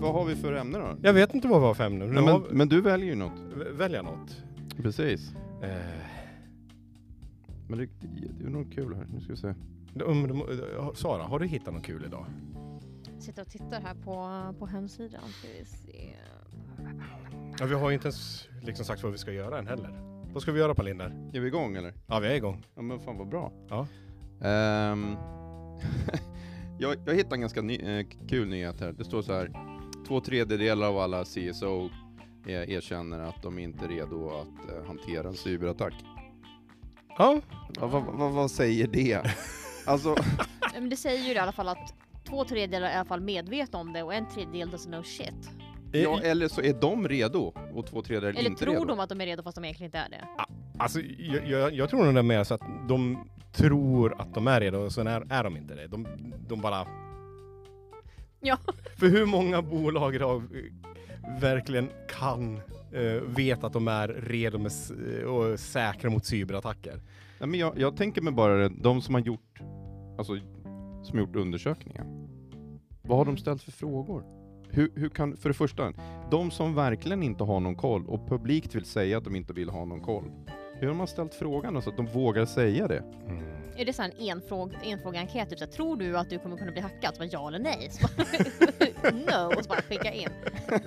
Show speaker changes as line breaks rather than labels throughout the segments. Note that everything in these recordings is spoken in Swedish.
vad har vi för ämne då?
Jag vet inte vad vi har för ämne. Nu
Nej,
har
men, men du väljer ju något.
Välja något.
Precis.
Eh,
Men det, det är något kul här. Nu ska vi se.
um, Sara, har du hittat något kul idag?
Sitter och tittar här på, på hemsidan. Ska vi se.
Ja, vi har ju inte ens liksom sagt vad vi ska göra än heller. Vad ska vi göra Palinder?
Är vi igång eller?
Ja, vi är igång.
Ja men fan vad bra.
Ja.
Ehm, jag, jag hittade en ganska ny, eh, kul nyhet här. Det står så här. Två tredjedelar av alla CSO eh, erkänner att de inte är redo att eh, hantera en cyberattack.
Ja,
Ja, vad, vad, vad säger det? alltså,
Men det säger ju i alla fall att två tredjedelar är i alla fall medvetna om det och en tredjedel doesn't know shit.
ja, eller så är de redo och två tredjedelar
Eller
inte
tror
redo.
de att de är redo fast de egentligen inte är det.
alltså jag, jag, jag tror nog det är mer så att de tror att de är redo och sen är, är de inte det. De, de bara...
Ja.
För hur många bolag idag eh, verkligen kan eh, vet att de är redo med, eh, och säkra mot cyberattacker?
Nej, men jag, jag tänker mig bara de som har gjort, alltså, som har gjort undersökningar. Vad har de ställt för frågor? Hur, hur kan, för det första, de som verkligen inte har någon koll och publikt vill säga att de inte vill ha någon koll. Hur har man ställt frågan så att de vågar säga det?
Är det så en enfråg, enfrågeenkät? Typ så här, tror du att du kommer kunna bli hackad? Så bara, ja eller nej? Så bara, no! Och så bara skicka in.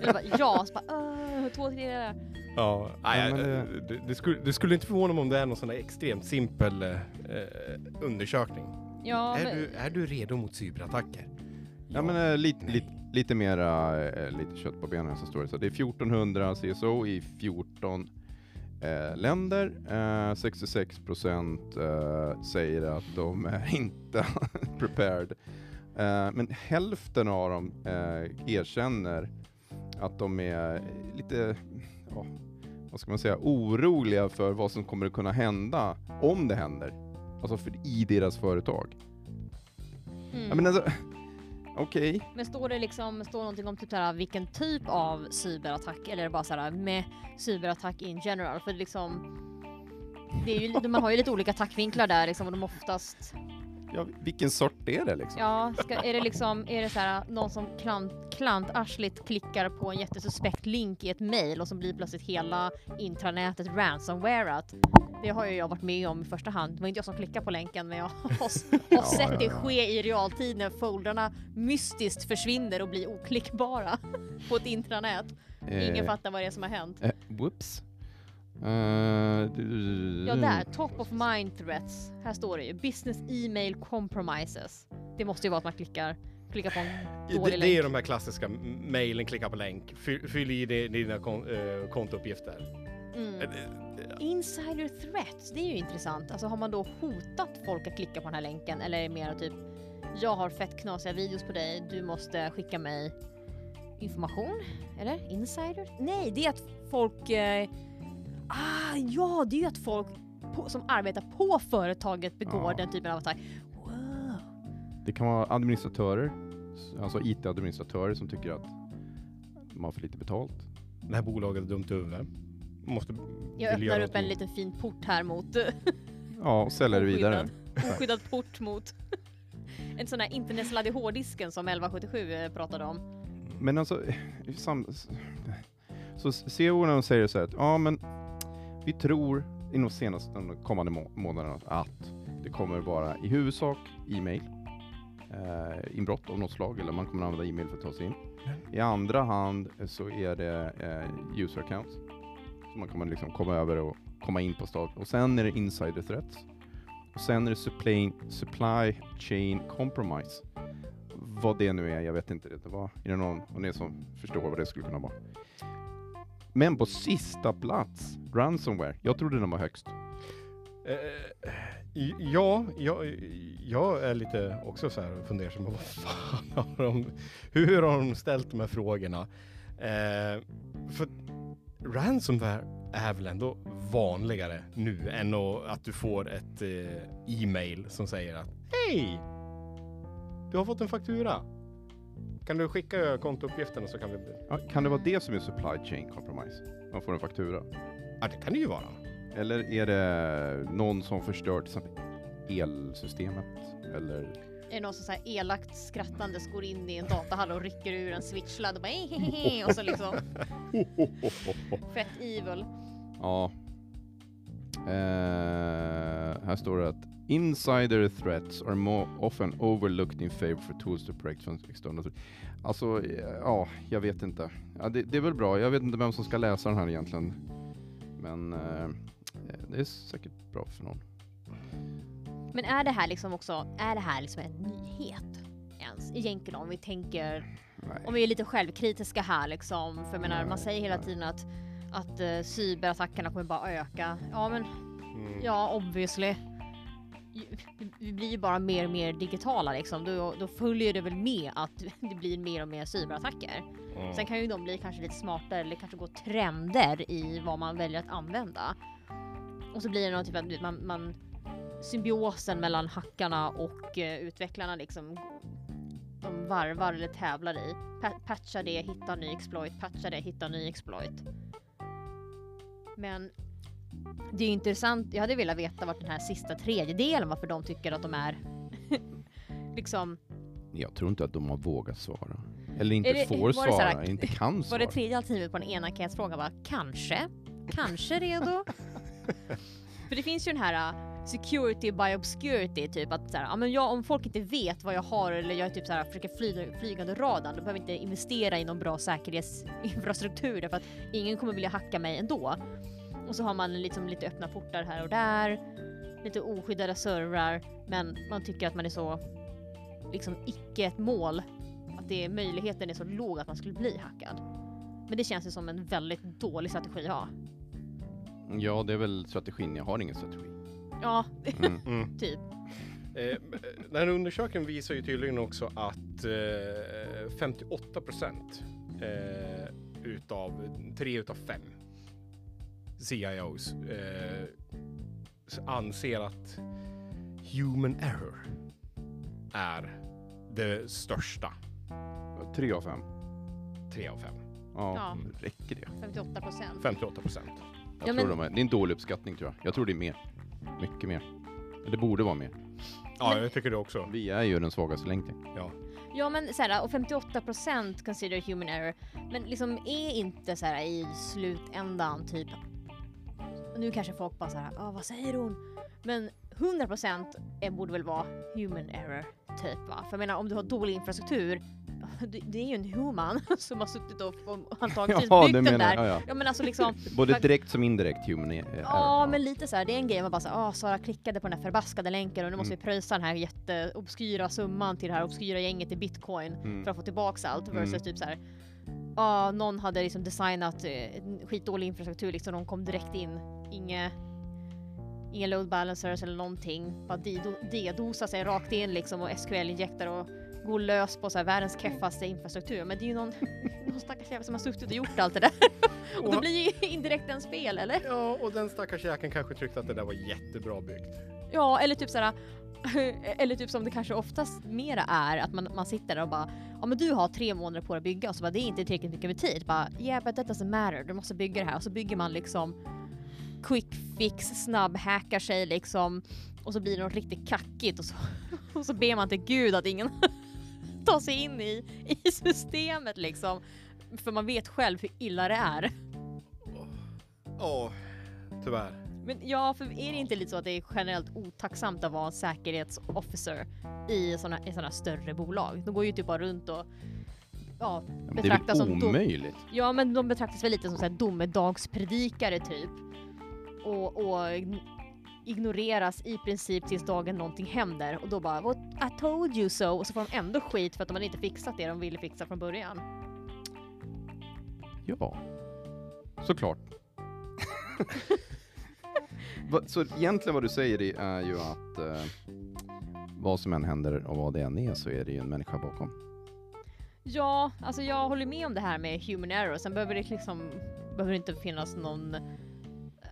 Eller bara, ja, så bara, "Åh, två tredjedelar.
Ja, nej,
men
eh,
det-
det, det, skulle, det skulle inte förvåna mig om det är någon sån där extremt simpel eh, eh, undersökning.
Ja,
är,
men,
du, är du redo mot cyberattacker?
Ja, men äh, lite, lite, lite mera, äh, lite kött på benen så står det så. Det är 1400 CSO i 14 äh, länder. Äh, 66 procent äh, säger att de är inte prepared. Äh, men hälften av dem äh, erkänner att de är lite, ja, vad ska man säga, oroliga för vad som kommer att kunna hända om det händer. Alltså för, i deras företag.
mm.
Ja, men alltså, okej.
Men står det liksom, står någonting om typ så här, vilken typ av cyberattack eller är det bara så här med cyberattack in general? För liksom, det är ju, man har ju lite olika attackvinklar där liksom och de oftast,
Ja, vilken sort är det liksom?
ja, ska, är det liksom, är det så här någon som klant, klantarsligt klickar på en jättesuspekt link i ett mail och så blir plötsligt hela intranätet ransomwareat? Det har ju jag varit med om i första hand. Det var inte jag som klickade på länken men jag har, har sett
ja,
det
ja.
ske i realtid när foldrarna mystiskt försvinner och blir oklickbara på ett intranät. Ingen
Eh,
fattar vad det är som har hänt.
eh, whoops. Du-
Ja där, top of mind threats. Här står det ju. Business email compromises. Det måste ju vara att man klickar, klickar på en
Det,
dålig
det är ju
länk.
de här klassiska mailen, klicka på länk, fyll, fyll i di- dina kon, eh, kontouppgifter.
Mm.
Eh,
Insider threats, det är ju intressant. Alltså har man då hotat folk att klicka på den här länken eller är det mer typ jag har fett knasiga videos på dig, du måste skicka mig information? Eller? Insider? Nej, det är att folk... Ah, ja, det är ju att folk på, som arbetar på företaget begår
Ja.
den typen av attack. Wow.
Det kan vara administratörer, alltså IT-administratörer som tycker att de har för lite betalt.
Det här bolaget är dumt i huvudet. Måste
Jag öppnar upp en liten fin port här mot
Ja, och säljer det vidare.
Oskyddad, port mot en sån här internetsladd i hårddisken som 1177 eh, pratade om.
Men alltså, sam, så CEO säger så här att ja, men vi tror inom senaste de kommande må månaderna att det kommer vara i huvudsak e-mail, eh, inbrott av något slag, eller man kommer använda e-mail för att ta sig in. I andra hand så är det eh, user accounts, så man kommer liksom komma över och komma in på start. Och sen är det insider threats. Och sen är det supply, supply chain compromise. Vad det nu är, jag vet inte. Det, det var, är det någon av er som förstår vad det skulle kunna vara? Men på sista plats, ransomware. Jag trodde den var högst.
Eh, eh ja, jag, jag är lite också så här fundersam. Vad fan har de, hur har de ställt de här frågorna? Eh, för ransomware är väl ändå vanligare nu än att, du får ett eh, e-mail som säger att Hej! Du har fått en faktura. Kan du skicka kontouppgifterna så kan vi...
Ja, kan det vara det som är supply chain compromise? Man får en faktura.
Ja, det kan det ju vara.
Eller är det någon som förstör till exempel elsystemet? Eller
är det någon som så här elakt skrattandes går in i en datahall och rycker ur en switchladd och bara hehehe och så liksom fett evil.
Ja. Eh, här står det att insider threats are more often overlooked in favor for tools to protect from external threats." Alltså, eh, ja, jag vet inte. Ja, det, det är väl bra. Jag vet inte vem som ska läsa den här egentligen. Men eh, det är säkert bra för någon.
Men är det här liksom också, är det här liksom en nyhet ens egentligen om vi tänker,
Nej.
om vi är lite självkritiska här liksom, för jag menar man
Nej,
säger hela tiden att att uh, cyberattackerna kommer bara öka. Ja men
Mm.
ja obviously. Vi blir ju bara mer och mer digitala liksom. Då, då följer det väl med att det blir mer och mer cyberattacker.
Mm.
Sen kan ju de bli kanske lite smartare eller kanske gå trender i vad man väljer att använda. Och så blir det något typ att man, man symbiosen mellan hackarna och eh, utvecklarna liksom de varvar eller tävlar i. Pa- patcha det, hitta ny exploit, patcha det, hitta ny exploit. Men det är intressant, jag hade velat veta vart den här sista tredjedelen, varför de tycker att de är liksom,
Jag tror inte att de har vågat svara. Eller inte
det-
får
var så här-
svara, inte kan
var
svara.
det tredje alternativet på den ena enkätsfrågan var kanske, kanske redo? För det finns ju den här uh, security by obscurity, typ att så här, ja, men jag, om folk inte vet vad jag har eller jag är typ så här, försöker fly, flygande radarn, då behöver jag inte investera i någon bra säkerhetsinfrastruktur därför att ingen kommer vilja hacka mig ändå. Och så har man liksom lite öppna portar här och där, lite oskyddade servrar, men man tycker att man är så liksom icke ett mål, att det är, möjligheten är så låg att man skulle bli hackad. Men det känns ju som en väldigt dålig strategi att ha.
Ja, det är väl strategin. Jag har ingen strategi.
Ja,
Mm.
Mm.
typ.
Eh, den här undersökningen visar ju tydligen också att eh, 58 procent eh, utav tre utav fem CIOs eh, anser att human error är det största.
Tre av fem.
Tre av fem.
Ja,
Ja.
räcker det?
58 procent.
58 procent.
Jag
Ja,
tror
men-
de är, det är en dålig uppskattning tror jag. Jag tror det är mer. Mycket mer. Det borde vara mer.
Ja, jag tycker det också.
Vi är ju den svagaste länken.
Ja.
Ja men såhär, och 58 procent consider human error. Men liksom är inte såhär i slutändan typ, nu kanske folk bara såhär, ah, vad säger hon? Men 100 procent borde väl vara human error typ va? För jag menar om du har dålig infrastruktur, det, är ju en human som har suttit och antagligen
Ja,
byggt den där.
jag. Ja,
Ja men alltså liksom,
ja. Både direkt som indirekt human e- error.
Ja, men lite så här. Det är en grej man bara såhär, ah, Sara klickade på den här förbaskade länken och nu måste
Mm.
vi pröjsa den här jätteobskyra summan till det här obskyra gänget i bitcoin
Mm.
för att få tillbaks allt. Versus
Mm.
typ så här, ja, någon hade liksom designat eh, skitdålig infrastruktur liksom, de kom direkt in, inga Inga load balancers eller någonting. Bara dedosa sig rakt in liksom och SQL-injektar och går lös på så här världens keffaste infrastruktur. Men det är ju någon, någon stackars jävel som har suttit och gjort allt det där. och då
Och-
blir ju indirekt ens fel, eller?
Ja, och den stackars jäkeln kanske tyckte att det där var jättebra byggt.
Ja, eller typ såhär, eller typ som det kanske oftast mera är, att man, man sitter där och bara Ja men du har tre månader på dig att bygga och så bara det är inte tillräckligt mycket med tid. Bara yeah but that doesn't matter, du måste bygga det här och så bygger man liksom quick fix, snabb hackar sig liksom och så blir det något riktigt kackigt och så, och så ber man till gud att ingen tar sig in i, i systemet liksom. För man vet själv hur illa det är.
Ja, tyvärr.
Men ja, för är det inte lite så att det är generellt otacksamt att vara en säkerhetsofficer i sådana i såna större bolag? De går ju typ bara runt och ja,
Ja, men det är
betraktas
väl
som
omöjligt?
ja, men de betraktas väl lite som så här domedagspredikare typ. Och, och ign- ignoreras i princip tills dagen någonting händer och då bara What, I told you so och så får de ändå skit för att de hade inte fixat det de ville fixa från början.
Ja, såklart. Så egentligen vad du säger är ju att eh, vad som än händer och vad det än är så är det ju en människa bakom.
Ja, alltså jag håller med om det här med human error. Sen behöver det liksom, behöver det inte finnas någon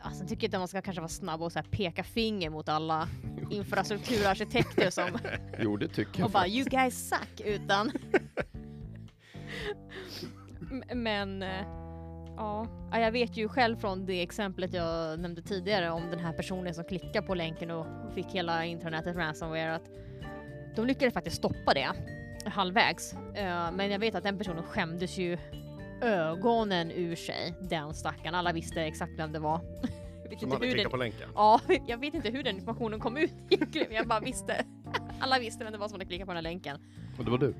Alltså tycker inte man ska kanske vara snabb och så här peka finger mot alla infrastrukturarkitekter som
Jo, det tycker jag
och bara you guys suck utan Men eh, ja, Ja, jag vet ju själv från det exemplet jag nämnde tidigare om den här personen som klickade på länken och fick hela intranetet ransomware att De lyckades faktiskt stoppa det halvvägs. Eh, men jag vet att den personen skämdes ju ögonen ur sig, den stackaren. Alla visste exakt vem det var. Jag vet
Som
inte
hade
hur
klickat
den,
på länken.
ja, jag vet inte hur den informationen kom ut egentligen, jag bara visste. Alla visste vem det var som hade klickat på den här länken.
Och det var du?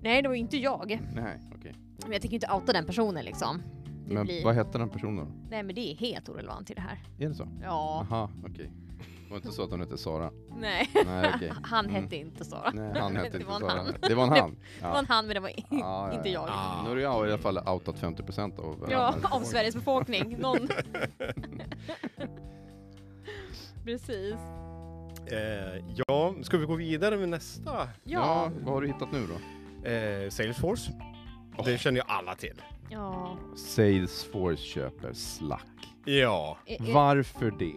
Nej, det var inte jag.
Nej, okej.
Men jag tänker inte outa den personen liksom. Det
Men
blir-
vad hette den personen?
Nej, men det är helt orelevant i det här.
Är det så?
Ja,
Aha, okej. Det var inte så att hon hette Sara?
nej.
Nej, okej.
Han
Mm.
hette inte Sara.
Nej, han hette
Det
inte
var en
Sara.
han.
Det var en han?
Det var en han, men det var i-
Ja, ja,
inte
ja.
jag.
Ah.
Nu har du i alla fall outat 50% av...
Ja, av Sveriges befolkning. Någon. Precis.
Eh, ja, ska vi gå vidare med nästa?
Ja,
Ja.
vad har du hittat nu då?
Eh, Salesforce. Det känner ju alla till.
Ja.
Salesforce köper Slack.
Ja,
Är- är-
Varför det?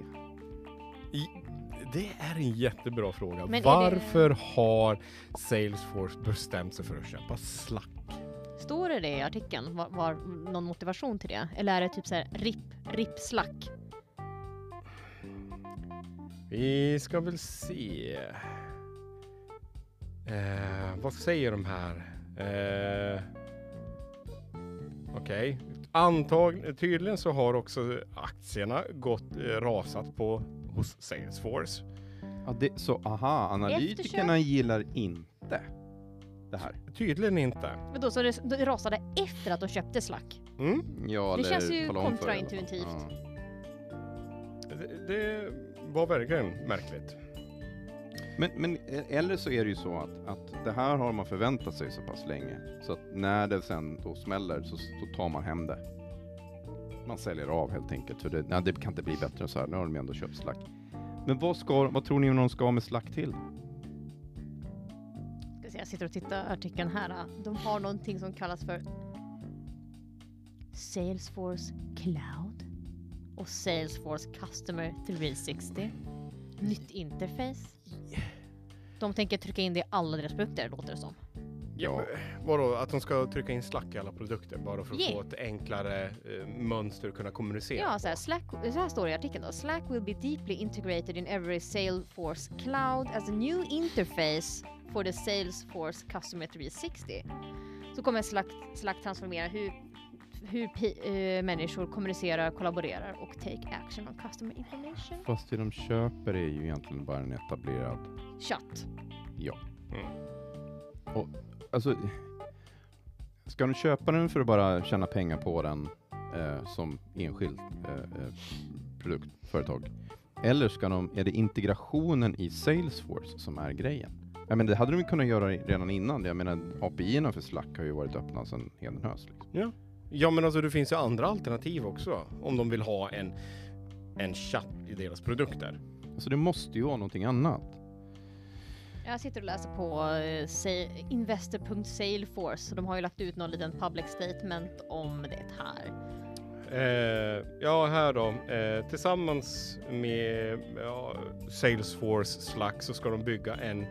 Det är en jättebra fråga.
Men är det-
Varför har Salesforce bestämt sig för att köpa Slack?
Står det det i artikeln? Var, var någon motivation till det? Eller är det typ så här RIP, RIP slack?
Vi ska väl se. Eh, vad säger de här? Eh, Okej. Antag tydligen så har också aktierna gått eh, rasat på hos Salesforce.
Ja, det, så aha, analytikerna gillar inte det här.
Tydligen inte.
Men då så det, det rasade efter att de köpte slack?
Mm.
Ja,
Det känns ju kontraintuitivt.
Ja.
Det, det var verkligen märkligt.
Men, men eller så är det ju så att, att det här har man förväntat sig så pass länge. Så att när det sen då smäller så, så tar man hem det. Man säljer av helt enkelt. För det, nej, det kan inte bli bättre än så här. Nu har de ändå köpt Slack. Men vad, ska, vad tror ni de ska med Slack till?
Ska se, jag sitter och tittar på artikeln här. De har någonting som kallas för Salesforce Cloud och Salesforce Customer 360. Nytt interface. De tänker trycka in det i alla deras produkter, låter det som.
Ja.
Vadå, att de ska trycka in Slack i alla produkter bara för att
Yeah.
få ett enklare eh, mönster att kunna kommunicera
Ja,
på?
så här, Slack, så här står det i artikeln då. Slack will be deeply integrated in every Salesforce cloud as a new interface for the Salesforce Customer 360. Så kommer Slack, Slack transformera hur, hur pi- eh, människor kommunicerar, kollaborerar och take action on customer information.
Fast det de köper är ju egentligen bara en etablerad
Chatt.
Ja.
Mm.
Och alltså, ska de köpa den för att bara tjäna pengar på den eh, som enskild eh, eh, produkt, företag? Eller ska de, är det integrationen i Salesforce som är grejen? Jag menar, det hade de kunnat göra redan innan. Jag menar, API-erna för Slack har ju varit öppna sedan hedenhös. Liksom.
Ja, men alltså det finns ju andra alternativ också om de vill ha en, en chatt i deras produkter.
Alltså det måste ju vara någonting annat.
Jag sitter och läser på eh, sa- investor.salesforce de har ju lagt ut någon liten public statement om det här.
Eh, ja, här då. Eh, tillsammans med ja, Salesforce Slack så ska de bygga en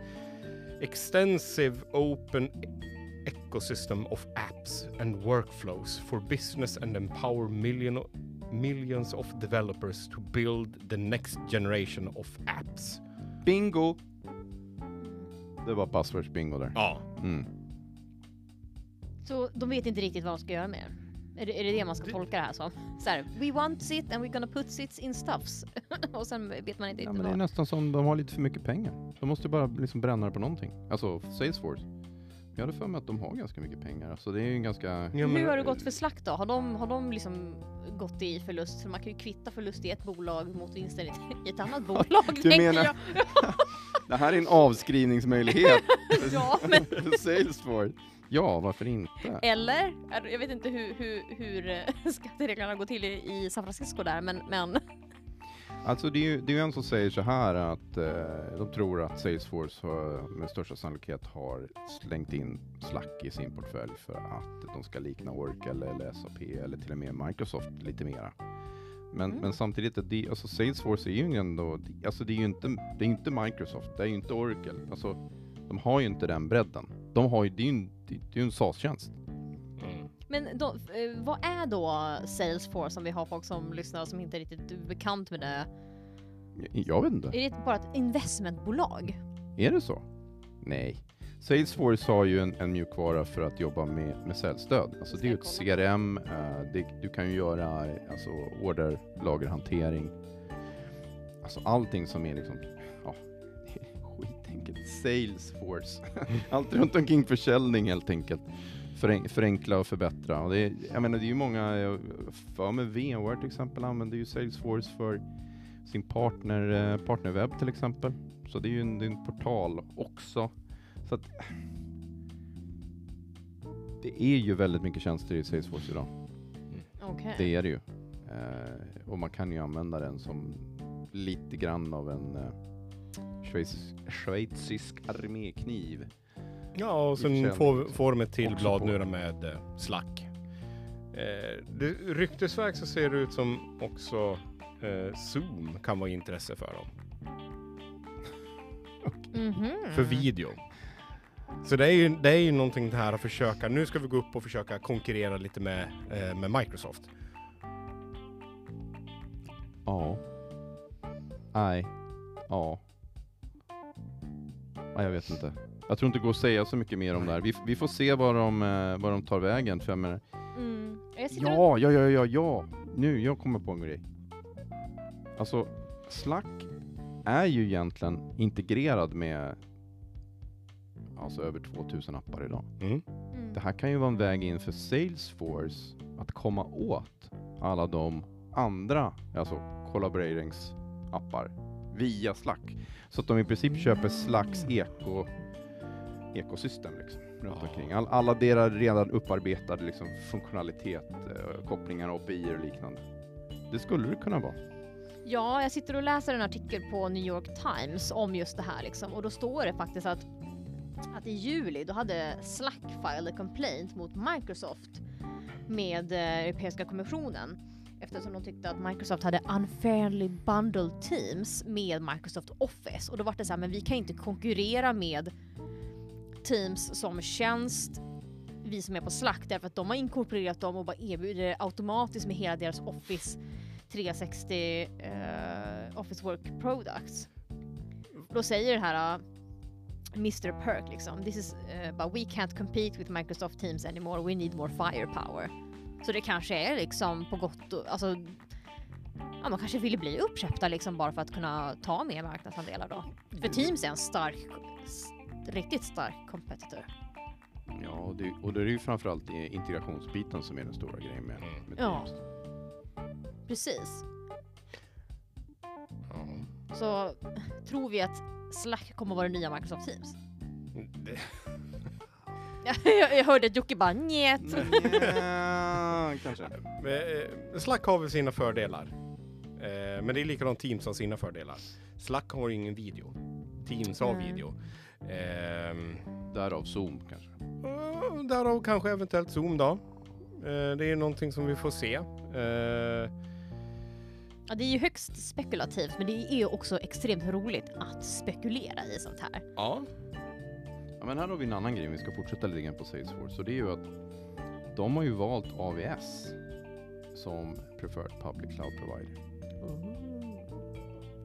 extensive open ecosystem of apps and workflows for business and empower million, millions of developers to build the next generation of apps.
Bingo! Det var buzzwords-bingo där.
Ja,
Mm.
Så de vet inte riktigt vad de ska göra med. Är det är det, det man ska
Det-
tolka det här som? Så här, we want sit and we're gonna put sits in stuffs. och sen vet man inte
Ja,
riktigt
men det är
vad.
nästan som de har lite för mycket pengar. De måste bara liksom bränna det på någonting. Alltså Salesforce. Jag hade för mig att de har ganska mycket pengar. Alltså det är ju en ganska...
ja
Hur
men-
har det gått för Slack då? Har de, har de liksom gått i förlust? Så man kan ju kvitta förlust i ett bolag mot vinster i ett- i ett annat bolag.
Du
tänker
menar-
jag.
Det här är en avskrivningsmöjlighet
Ja, men
för Salesforce. Ja, varför inte?
eller? Jag vet inte hur, hur, hur eh, skattereglerna går till i, i San Francisco där, men, men
Alltså det är ju, det är ju en som säger så här att eh, de tror att Salesforce har, med största sannolikhet har slängt in Slack i sin portfölj för att de ska likna Oracle eller SAP eller till och med Microsoft lite mera. Men,
Mm.
men samtidigt, att det, alltså Salesforce är ju ändå, alltså det är ju inte, det är inte Microsoft, det är ju inte Oracle. Alltså, de har ju inte den bredden. De har ju, det är ju en, det är ju en SaaS-tjänst.
Mm.
Men då, eh, vad är då Salesforce om vi har folk som lyssnar som inte är riktigt är bekant med det?
Jag, jag vet inte.
Är det bara ett investmentbolag?
Är det så? Nej. Salesforce har ju en, en mjukvara för att jobba med, med säljstöd. Alltså det är ju ett CRM, eh, det, du kan ju göra alltså order, lagerhantering. Alltså allting som är liksom, ja, skitenkelt. Salesforce. Allt runt omkring försäljning helt enkelt. Fören, förenkla och förbättra. Och det är, jag menar det är ju många, för mig VMware till exempel använder ju Salesforce för sin partner, eh, partnerwebb till exempel. Så det är ju en, det är en portal också. Så att det är ju väldigt mycket tjänster i Salesforce idag.
Okej.
Det är det ju. Eh, och man kan ju använda den som lite grann av en eh, schweizisk, schweizisk armékniv.
Ja, och sen får, får de ett till blad nu med eh, Slack. Eh, det, ryktesväg så ser det ut som också eh, Zoom kan vara intresse för dem.
Mhm.
För video. Så det är ju, det är ju någonting det här att försöka, nu ska vi gå upp och försöka konkurrera lite med, eh, med Microsoft.
Ja. Nej. Ja. Nej, jag vet inte. Jag tror inte det går att säga så mycket mer om det här. Vi, vi får se vad de, eh, vad de tar vägen. För jag menar,
Mm. Jag och...
ja, ja, ja, ja, ja. Nu, jag kommer på en grej. Alltså, Slack är ju egentligen integrerad med alltså över 2000 appar idag.
Mm.
Mm.
Det här kan ju vara en väg in för Salesforce att komma åt alla de andra, alltså collaboratingsappar via Slack. Så att de i princip köper Slacks eko, ekosystem liksom, runt
Ja.
omkring. All, alla deras redan upparbetade liksom, funktionalitet, eh, kopplingar, API och liknande. Det skulle det kunna vara.
Ja, jag sitter och läser en artikel på New York Times om just det här liksom och då står det faktiskt att att i juli då hade Slack filed a complaint mot Microsoft med eh, Europeiska kommissionen eftersom de tyckte att Microsoft hade unfairly bundled Teams med Microsoft Office och då var det så här, men vi kan inte konkurrera med Teams som tjänst vi som är på Slack därför att de har inkorporerat dem och bara erbjuder det automatiskt med hela deras Office 360 uh, eh, Office Work Products. Då säger det här Mr Perk liksom, this is, uh, but we can't compete with Microsoft Teams anymore, we need more firepower. Så det kanske är liksom på gott och, alltså, ja man kanske vill bli uppköpta liksom bara för att kunna ta mer marknadsandelar då. För Teams är en stark, riktigt stark competitor.
Ja, och det, och det är ju framförallt i integrationsbiten som är den stora grejen med,
Mm.
med
Ja.
Teams.
Precis. Så tror vi att Slack kommer vara det nya Microsoft Teams?
Det,
jag, jag hörde att Jocke bara njet.
Ja, kanske.
men, eh, Slack har väl sina fördelar. Eh, men det är likadant Teams har sina fördelar. Slack har ingen video. Teams har
Nej.
video. Ehm,
Därav Zoom kanske.
Uh, därav kanske eventuellt Zoom då. Eh, det är någonting som vi får se. Eh,
Ja, det är ju högst spekulativt men det är ju också extremt roligt att spekulera i sånt här.
ja.
Ja, men här har vi en annan grej, vi ska fortsätta lite grann på Salesforce. Och det är ju att de har ju valt AVS som preferred public cloud provider.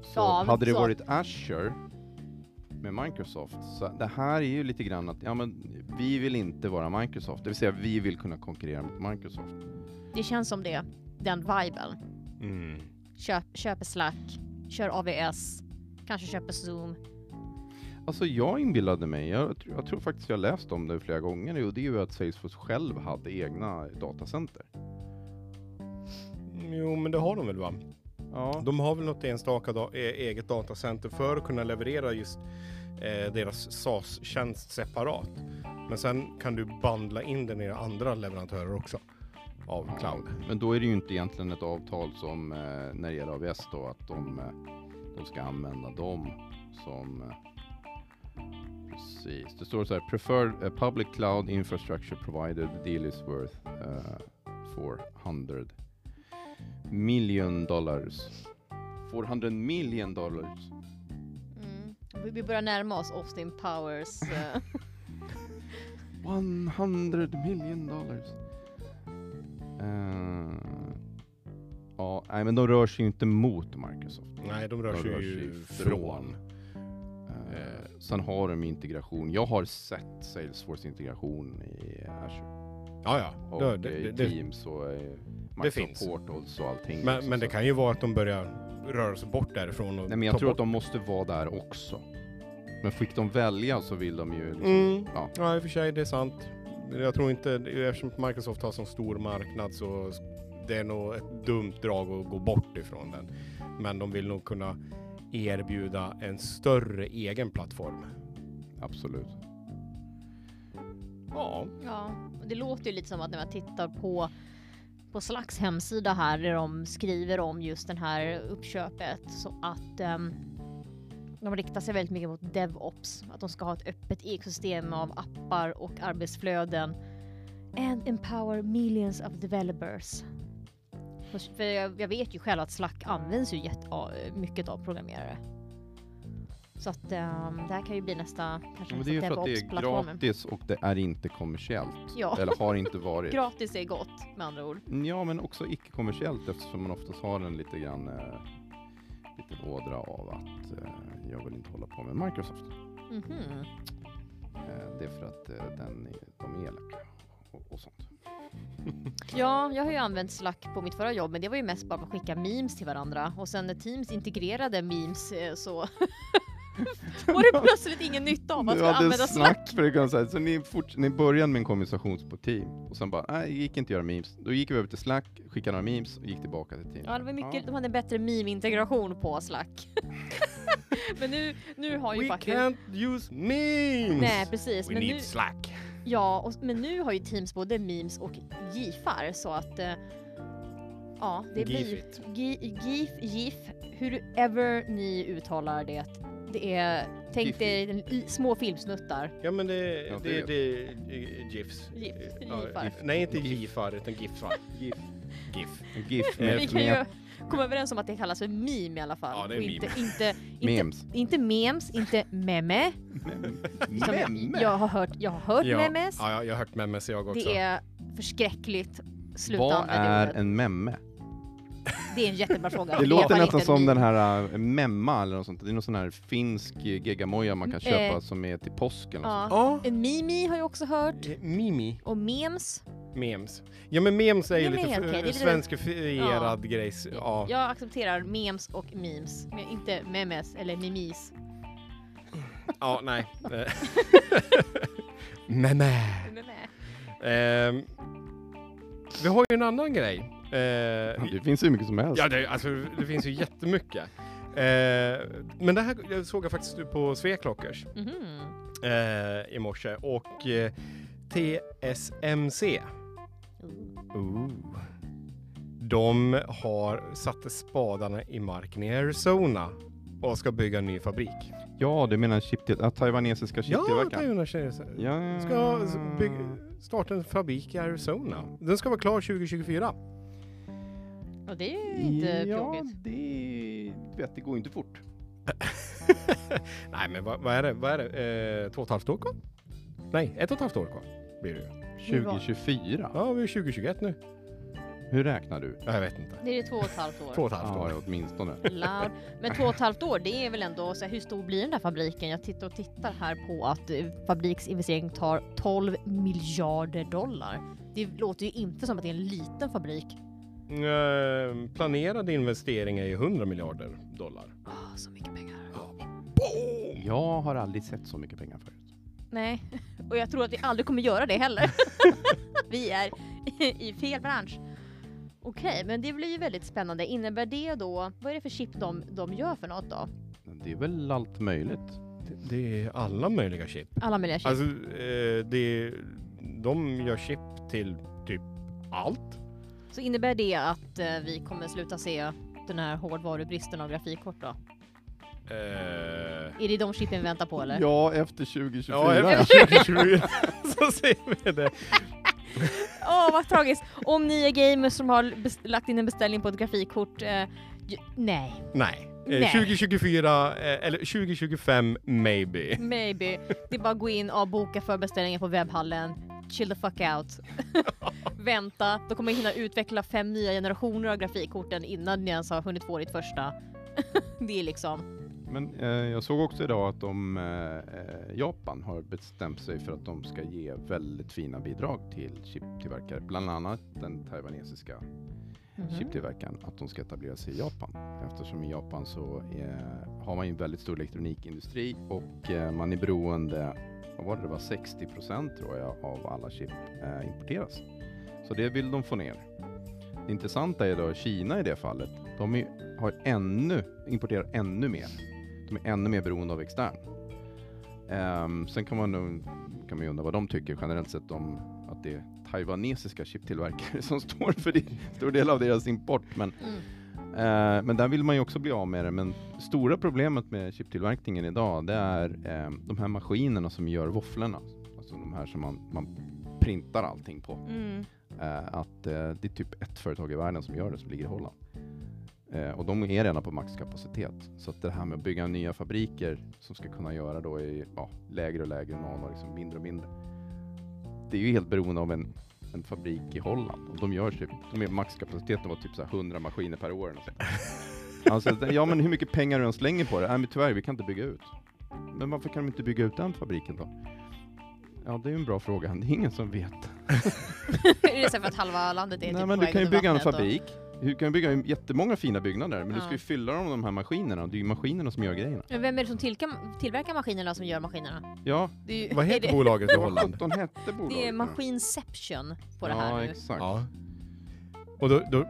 Så
Ja,
hade det
så-
varit Azure med Microsoft, så det här är ju lite grann att ja, men vi vill inte vara Microsoft, det vill säga vi vill kunna konkurrera mot Microsoft.
Det känns som det, den viben.
Mm.
Köp, köper Slack, kör AVS, kanske köper Zoom.
Alltså jag inbillade mig, jag, jag tror faktiskt jag läst om det flera gånger, och det är ju att Salesforce själv hade egna datacenter.
Jo, men det har de väl va?
Ja,
De har väl något enstaka da- e- eget datacenter för att kunna leverera just eh, deras SAS-tjänst separat. Men sen kan du bandla in den i andra leverantörer också av cloud.
Men då är det ju inte egentligen ett avtal som eh, när det gäller AVS då, att de, eh, de ska använda dem som eh, Precis, det står så här preferred eh, public cloud infrastructure provider the deal is worth uh, 400 million dollars. 400 million dollars.
Mm. Vi- börjar närma oss Austin Powers. eh,
100 million dollars. Eh, ja, nej men de rör sig inte mot Microsoft.
Nej, de rör
De
sig
rör sig
från.
Eh, sen har de integration. Jag har sett Salesforce-integration i Azure.
Ja, ja.
Och
Det,
i
det,
Teams och Microsoft. Portals och allting.
men,
också,
men det kan ju vara att de börjar röra sig bort därifrån och
Nej men jag tror
bort
att de måste vara där också. Men fick de välja så vill de ju liksom,
Mm.
ja.
Ja, i och för sig, det är sant. Jag tror inte, eftersom Microsoft har så stor marknad så det är nog ett dumt drag att gå bort ifrån den. Men de vill nog kunna erbjuda en större egen plattform.
absolut.
Ja.
Ja, och det låter ju lite som att när man tittar på på Slacks hemsida här där de skriver om just det här uppköpet så att ehm, de riktar sig väldigt mycket mot DevOps, att de ska ha ett öppet ekosystem av appar och arbetsflöden and empower millions of developers. För- jag, jag vet ju själv att Slack används ju jätte, ja, mycket av programmerare. Så att ehm, det här kan ju bli nästa, kanske
Men det är ju för att det är gratis och det är inte kommersiellt.
Ja.
Eller har inte varit.
Gratis är gott med andra ord.
Ja, men också icke-kommersiellt eftersom man oftast har en lite grann eh, liten ådra av att eh, jag vill inte hålla på med Microsoft.
Mhm.
Eh, det är för att eh, den är, de är elaka och, och sånt.
Ja, jag har ju använt Slack på mitt förra jobb, men det var ju mest bara för att skicka memes till varandra. Och sen när Teams integrerade memes eh, så var det plötsligt ingen nytta av att
Du hade
använda Slack.
snack för det kan säga. Så ni, fort, ni började med en konversation på team och sen bara, nej gick inte att göra memes. Då gick vi över till Slack, skickade några memes och gick tillbaka till team.
Ja, det var mycket, de hade en bättre meme-integration på Slack. men nu, nu har ju
We
faktiskt...
can't use memes!
Nej, precis.
We
Men
need
nu,
Slack.
ja, och, men nu har ju Teams både memes och gifar så att eh, ja, det blir GIF, GIF, hur ever ni uttalar det. Det är, tänk dig små filmsnuttar.
Ja men det,
Ja,
det,
det
det, är GIFs.
GIF,
Ja. GIF. Nej inte
GIF.
GIFar utan GIFar.
GIF.
GIF.
GIF
Eh,
med,
Vi kan ju komma överens om att det kallas för meme i alla fall.
Ja, det är meme.
inte, inte, inte,
memes.
inte memes, inte meme. Som
Memme?
jag har hört, jag har hört
Ja.
memes.
Ja, ja, jag har hört memes jag också.
Det är förskräckligt. Sluta
Vad är en memme?
Det är en jättebra fråga.
Det låter nästan som den här uh, memma eller något sånt. Det är någon sån här finsk eh, geggamoja man kan
Mm,
köpa
eh,
som är till påsken.
Ja.
Ja.
En mimi har jag också hört.
Eh, Mimi.
Och memes.
Memes. Ja men memes är ju lite
helt okej, det är
okay.
lite-
svenskifierad grejs. Ja.
Jag accepterar memes och memes. Men inte memes eller mimis.
ja, nej. Eh. Meme.
Meme.
Ehm, vi har ju en annan grej. Eh,
Det finns ju mycket som helst.
Ja, det, alltså, det finns ju jättemycket. Eh, men det här jag såg jag faktiskt på Sveklockers
Mhm.
eh, i morse och eh, TSMC. Ooh. De har satt spadarna i marken i Arizona och ska bygga en ny fabrik.
Ja, du menar chip uh, taiwanesiska
Ja,
chiptillverkaren?
Taiwan Tjejs-
Ja,
ska bygga, starta en fabrik i Arizona. Den ska vara klar 2024.
Och det är ju inte
ja,
pjåkigt.
det, vet, det går ju inte fort.
Nej, men vad, vad är det? Vad är det? Eh, två och ett halvt år kvar? Nej, ett och ett halvt år kvar blir det ju.
Hur var-
2024?
Ja, vi är 2021 nu.
Hur räknar du?
Ja, Jag vet inte.
Det är två och ett halvt år.
Två och ett halvt
Ja,
år.
åtminstone.
Loud. Men två och ett halvt år, det är väl ändå, så här, hur stor blir den där fabriken? Jag tittar och tittar här på att eh, fabriksinvestering tar 12 miljarder dollar. Det låter ju inte som att det är en liten fabrik.
Eh, planerade investeringar är 100 miljarder dollar.
Ah, så mycket pengar.
Jag har aldrig sett så mycket pengar förut.
Nej, och jag tror att vi aldrig kommer göra det heller. vi är i fel bransch. Okej, men det blir ju väldigt spännande. Innebär det då, vad är det för chip de, de gör för något då?
Det är väl allt möjligt.
Det, det är alla möjliga chip.
Alla möjliga chip?
Alltså, eh, det, de gör chip till typ allt.
Så innebär det att eh, vi kommer sluta se den här hårdvarubristen av grafikkort då?
Eh,
Är det de chippen vi väntar på eller?
Ja, efter 2024.
ja, efter 2024 så ser vi det.
Åh vad tragiskt! Om ni är gamers som har bes- lagt in en beställning på ett grafikkort, eh, ju- nej,
Nej. Eh,
Nej.
2024 eh, eller 2025 maybe.
maybe. Det är bara att gå in och boka för beställningen på webbhallen, chill the fuck out. Vänta, då kommer jag hinna utveckla fem nya generationer av grafikkorten innan ni ens har hunnit få ditt första. det är liksom,
Men eh, jag såg också idag att de, eh, eh, Japan har bestämt sig för att de ska ge väldigt fina bidrag till chiptillverkare, bland annat den taiwanesiska
mm.
chiptillverkaren, att de ska etablera sig i Japan. Eftersom i Japan så är, har man ju en väldigt stor elektronikindustri och eh, man är beroende, vad var det, det var 60 procent tror jag av alla chip eh, importeras. Så det vill de få ner. Det intressanta är då Kina i det fallet, de är, har ännu, importerar ännu mer. De är ännu mer beroende av extern. Ehm, sen kan man, kan man ju undra vad de tycker generellt sett om att det taiwanesiska chiptillverkare som står för det, stor del av deras import. Men,
Mm.
eh, men där vill man ju också bli av med det. Men stora problemet med chiptillverkningen idag, det är eh, de här maskinerna som gör våfflorna. Alltså de här som man, man printar allting på.
Mm.
Eh, att eh, det är typ ett företag i världen som gör det, som ligger i Holland. Eh, och de är redan på maxkapacitet. Så att det här med att bygga nya fabriker som ska kunna göra då i ja, lägre och lägre nano, liksom mindre och mindre. Det är ju helt beroende av en, en fabrik i Holland. Och de gör typ, de är maxkapaciteten var typ så här 100 maskiner per år. alltså, ja men hur mycket pengar de slänger på det? Nej men tyvärr, vi kan inte bygga ut. Men varför kan de inte bygga ut den fabriken då? Ja, det är ju en bra fråga. Det är ingen som vet.
är det så för att halva landet är
Nej
typ
men du kan ju bygga en
vattnet och-
fabrik. Du kan ju bygga jättemånga fina byggnader, men du
Ja.
ska ju fylla dem med de här maskinerna. Det är ju maskinerna som gör grejerna.
Men Vem är det som tillka- tillverkar maskinerna som gör maskinerna?
Ja,
Det är, ju-
Vad
är
heter
det,
bolaget i Holland?
sjutton hette bolaget?
det är? Maskinception på det
ja,
här nu.
exakt.
Ja. Och då, då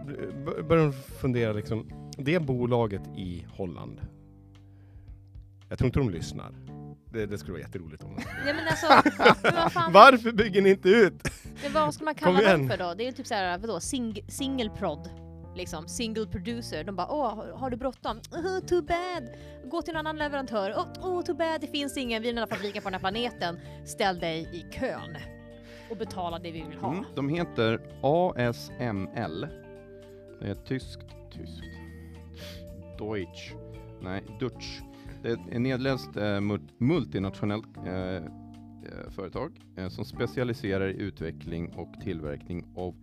börjar de fundera liksom, det bolaget i Holland. Jag tror inte de lyssnar. Det, det skulle vara jätteroligt om de
Ja, men alltså, men vad, fan,
Varför bygger ni inte ut?
men vad ska man
Kom
kalla dem för då? Det är typ såhär, vadå, sing, single prod. Liksom, single producer. De bara åh, har- du bråttom? Uh, too bad! Gå till en annan leverantör. Åh, oh, too bad, det finns ingen, vi är den enda fabriken på den här planeten. Ställ dig i kön och betala det vi vill ha.
Mm, de heter ASML. Det är tyskt, tyskt, Deutsch, nej, Dutch. Det är ett nederländskt eh, multinationellt eh, eh, företag eh, som specialiserar i utveckling och tillverkning av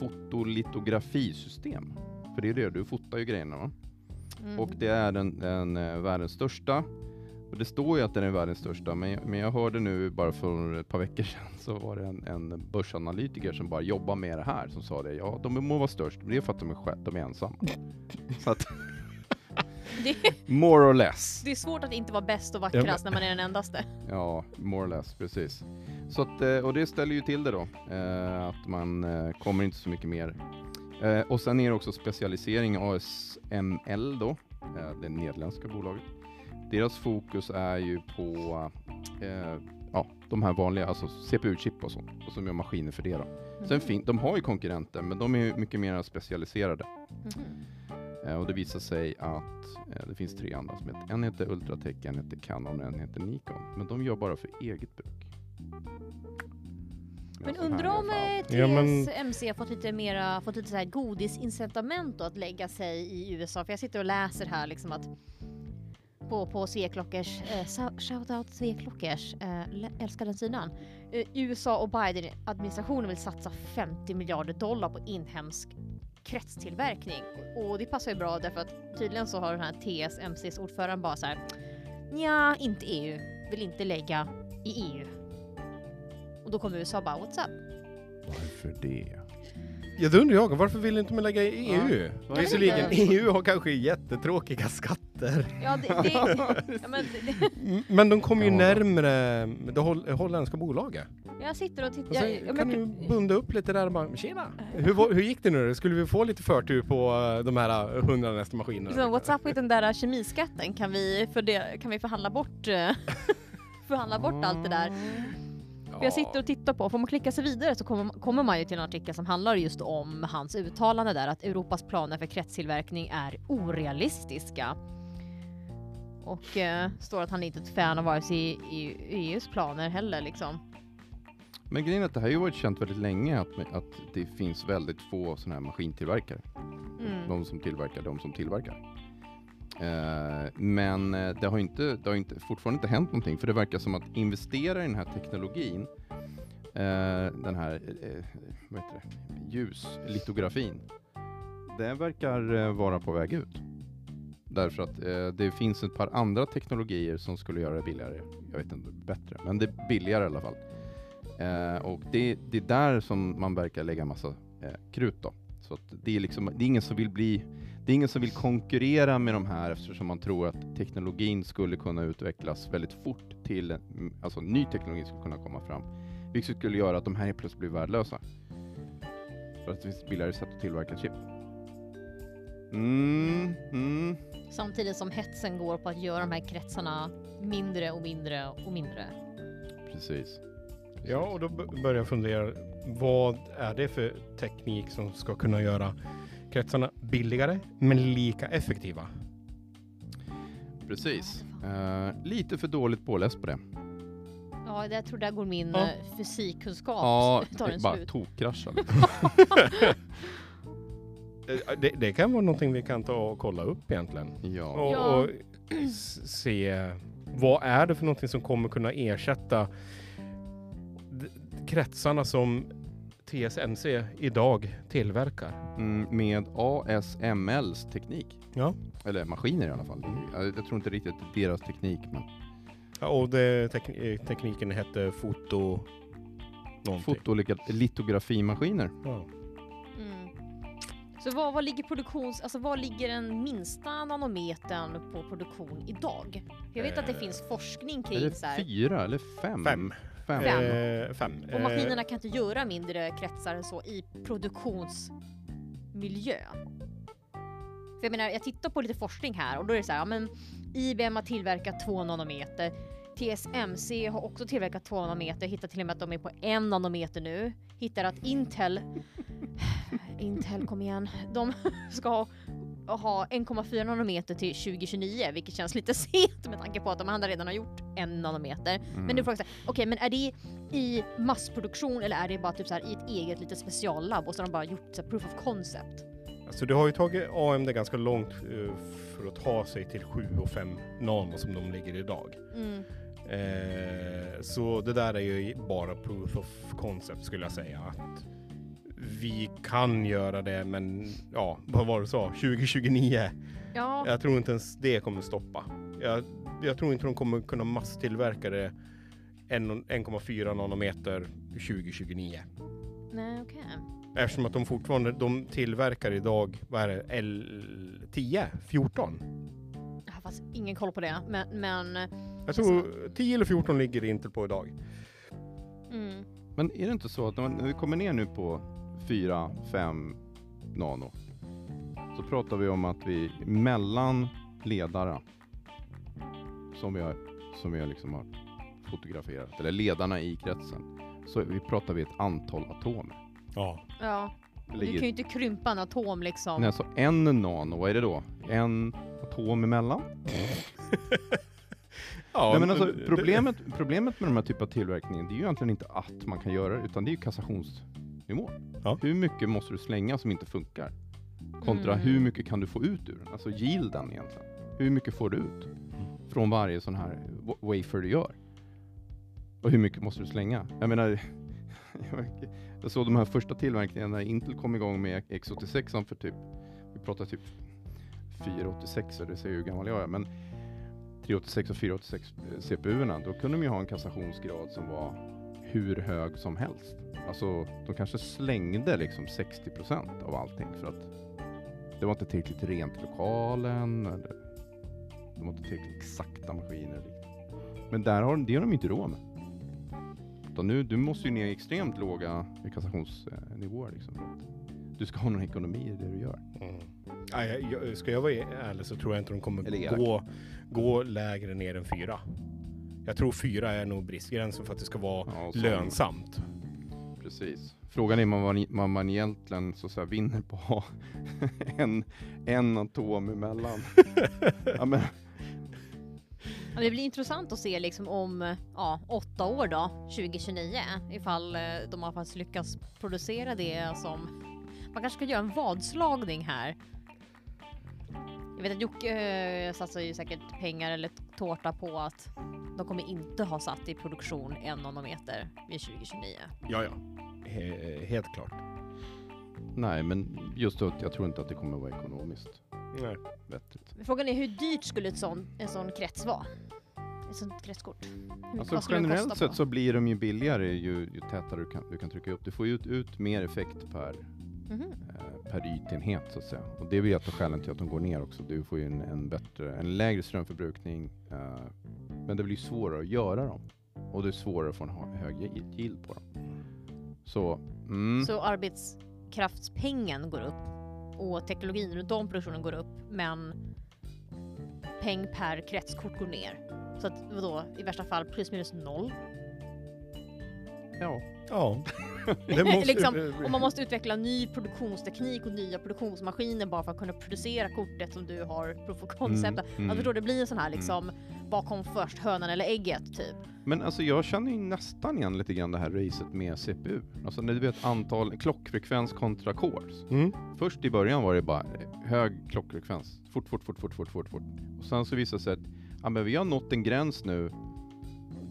fotolitografisystem. För det är det, du fotar ju grejerna va?
Mm.
Och det är den, den eh, världens största. Och det står ju att den är världens största, men jag, men jag hörde nu bara för ett par veckor sedan så var det en, en börsanalytiker som bara jobbar med det här som sa det. Ja, de må vara störst, men det är för att de är, själv, de är ensamma. så att,
det,
more or less.
det är svårt att inte vara bäst och
Ja,
vackrast när man är den endaste.
Ja, more or less, precis. Så att, eh, och det ställer ju till det då, eh, att man eh, kommer inte så mycket mer. Och sen är det också specialisering ASML då, det nederländska bolaget. Deras fokus är ju på ja, de här vanliga, alltså CPU-chip och sånt, och som gör maskiner för det då. Sen fin- de har ju konkurrenter, men de är mycket mer specialiserade.
Mhm.
Eh, och det visar sig att det finns tre andra som heter, en heter Ultratech, en heter Canon och en heter Nikon. Men de gör bara för eget bruk.
Men undrar om
för
eh.
Ja, men-
TSMC har fått lite mera, fått lite så här godisincitament då att lägga sig i USA. För jag sitter och läser här liksom att på, på C-klockers, eh, shoutout C-klockers, eh, älskar den sidan. Eh, USA och Biden-administrationen vill satsa 50 miljarder dollar på inhemsk kretstillverkning. Och det passar ju bra därför att tydligen så har den här TSMCs ordförande bara så här. Nja, inte EU. Vill inte lägga i EU. Och då kommer USA bara, what's up?
Varför det?
Ja, då undrar jag, varför vill inte man lägga i
Ja.
EU?
Vad
är
Visserligen,
det?
EU har kanske jättetråkiga skatter.
Ja, det, det, ja, men det,
Men de kommer ju
Ja.
närmre det holl- holländska bolaget.
jag sitter och tittar.
Och sen
jag, jag,
kan
men-
du bunda upp lite där och bara, tjena! Hur, hur gick det nu? Skulle vi få lite förtur på eh, de här eh, hundra nästa maskinerna?
liksom, what's up with den där kemiskatten? Kan vi, för det, kan vi förhandla bort, eh, förhandla bort allt det där? För jag sitter och tittar på, får man klicka sig vidare så kommer, kommer man ju till en artikel som handlar just om hans uttalande där att Europas planer för kretstillverkning är orealistiska. Och eh, står att han inte är ett fan av vare sig EUs planer heller liksom.
Men grejen är att det här har ju varit känt väldigt länge att, att det finns väldigt få sådana här maskintillverkare.
Mm.
De som tillverkar, de som tillverkar. Eh, men eh, det har, inte, det har inte, fortfarande inte hänt någonting för det verkar som att investera i den här teknologin, eh, den här eh, vad heter det? ljuslitografin, det verkar eh, vara på väg ut. Därför att eh, det finns ett par andra teknologier som skulle göra det billigare. Jag vet inte, bättre, men det är billigare i alla fall. Eh, och det, det är där som man verkar lägga massa eh, krut då. Så att det är liksom, det är ingen som vill bli, det är ingen som vill konkurrera med de här eftersom man tror att teknologin skulle kunna utvecklas väldigt fort till, alltså ny teknologi skulle kunna komma fram. Vilket skulle göra att de här plötsligt blir värdelösa. För att det finns billigare sätt att tillverka chip. Mm, mm.
Samtidigt som hetsen går på att göra de här kretsarna mindre och mindre och mindre.
Precis.
Ja, och då börjar jag fundera. Vad är det för teknik som ska kunna göra kretsarna billigare men lika effektiva?
Precis. Eh, lite för dåligt påläst på det.
Ja, jag tror där går min
Ja.
eh, fysikkunskap
Ja,
tar
det
en
bara
slut.
tokkraschar. liksom.
Eh, Det, det kan vara någonting vi kan ta och kolla upp egentligen.
ja.
Och,
Ja.
och se vad är det för någonting som kommer kunna ersätta kretsarna som TSMC idag tillverkar.
Mm, med ASMLs teknik.
Ja.
Eller maskiner i alla fall. Jag, jag tror inte riktigt deras teknik, men
Ja, och det, tekn- eh, tekniken hette foto... Någonting.
fotolitografimaskiner.
Ja.
Mm. Så vad, vad ligger produktions, alltså vad ligger den minsta nanometern på produktion idag? Jag vet att det
Eh,
finns forskning
Är
kring
det
så här,
fyra eller fem?
Fem.
Fem.
Fem.
Eh, fem.
och maskinerna kan inte göra mindre kretsar än så i produktionsmiljö. För jag menar, jag tittar på lite forskning här och då är det så här, ja men IBM har tillverkat två nanometer. TSMC har också tillverkat två nanometer, hittar till och med att de är på en nanometer nu. Hittar att Intel, Intel kom igen, de ska ha, ha 1,4 nanometer till 2029, vilket känns lite sent med tanke på att de andra redan har gjort en nanometer.
Mm.
Men nu frågar jag okej men är det i massproduktion eller är det bara typ så här i ett eget litet speciallabb och så har de bara gjort så här proof of concept?
Så det har ju tagit AMD ganska långt eh, för att ta sig till 7 och 5 nano som de ligger idag.
Mm.
Eh, så det där är ju bara proof of concept skulle jag säga. Att vi kan göra det men ja, vad var det du sa? 2029?
Ja,
Jag tror inte ens det kommer stoppa. Jag, jag tror inte de kommer kunna masstillverka det en- 1,4 nanometer 2029.
nej okej.
Eftersom att de fortfarande, de tillverkar idag, vad är det, L10, 14?
Jag har faktiskt ingen koll på det, men, men
Jag tror 10 eller 14 ligger det inte på idag.
mm.
Men är det inte så att när vi kommer ner nu på 4-5 nano så pratar vi om att vi mellan ledare som vi har, som vi har, liksom har fotograferat, eller ledarna i kretsen, så vi pratar vi ett antal atomer.
Ja.
ja.
Det
Du kan ju inte krympa en atom liksom.
nej, alltså en nano, vad är det då? En atom emellan?
ja
Nej, men alltså, problemet, problemet med de här typen av tillverkningen, det är ju egentligen inte att man kan göra det, utan det är ju kassationsnivå.
Ja.
Hur mycket måste du slänga som inte funkar? Kontra
Mm.
hur mycket kan du få ut ur den? Alltså yielden egentligen. Hur mycket får du ut från varje sån här wa- wafer du gör? Och hur mycket måste du slänga? Jag menar, jag såg de här första tillverkningarna när Intel kom igång med X86 för typ, vi pratar typ 486, det säger hur gammal jag är, men 386 och 486 CPU-erna, då kunde de ju ha en kassationsgrad som var hur hög som helst. Alltså, de kanske slängde liksom 60% av allting för att det var inte tillräckligt rent i lokalen, eller de var inte tillräckligt exakta maskiner. Men där har, det har de inte råd med. Utan nu, du måste ju ner i extremt låga kassationsnivåer liksom, du ska ha någon ekonomi i det du gör.
Mm. Ja, jag, ska jag vara ärlig så tror jag inte de kommer gå, gå lägre ner än fyra. Jag tror fyra är nog bristgränsen för att det ska vara
Ja,
lönsamt.
Precis. Frågan är om man, man, man egentligen så att säga, vinner på att ha en, en atom emellan. ja, men,
Ja, det blir intressant att se liksom om ja, åtta år då, 2029, ifall eh, de har faktiskt lyckats producera det som... Man kanske ska göra en vadslagning här. Jag vet att Jocke eh, satsar ju säkert pengar eller tårta på att de kommer inte ha satt i produktion en nanometer vid 2029.
Ja, ja. He, helt klart.
nej, men just då, jag tror inte att det kommer att vara ekonomiskt.
Nej.
vettigt.
Frågan är hur dyrt skulle ett sån, en sån krets vara? Ett sånt kretskort. Hur,
Alltså generellt sett så blir de ju billigare ju, ju tätare du kan, du kan trycka upp. Du får ju ut, ut mer effekt per, mm. per ytenhet så att säga. Och det är väl ett av skälen till att de går ner också. Du får ju en, en bättre, en lägre strömförbrukning. Eh, men det blir svårare att göra dem. Och det är svårare att få en högre hög yield på dem. Så, mm,
Så arbetskraftspengen går upp och teknologin runt om produktionen går upp men peng per kretskort går ner. Så att vadå, i värsta fall plus minus noll?
Ja.
Ja. Det måste-
liksom, om man måste utveckla ny produktionsteknik och nya produktionsmaskiner bara för att kunna producera kortet som du har proof of concept.
Mm, mm.
Jag förstår, det blir en sån här liksom, vad kom först, hönan eller ägget typ?
Men alltså jag känner ju nästan igen lite grann det här racet med CPU. Alltså när du vet antal klockfrekvens kontra cores.
Mm.
Först i början var det bara hög klockfrekvens. Fort, fort, fort, fort, fort, fort, fort. Och sen så visade det sig att ja, men vi har nått en gräns nu.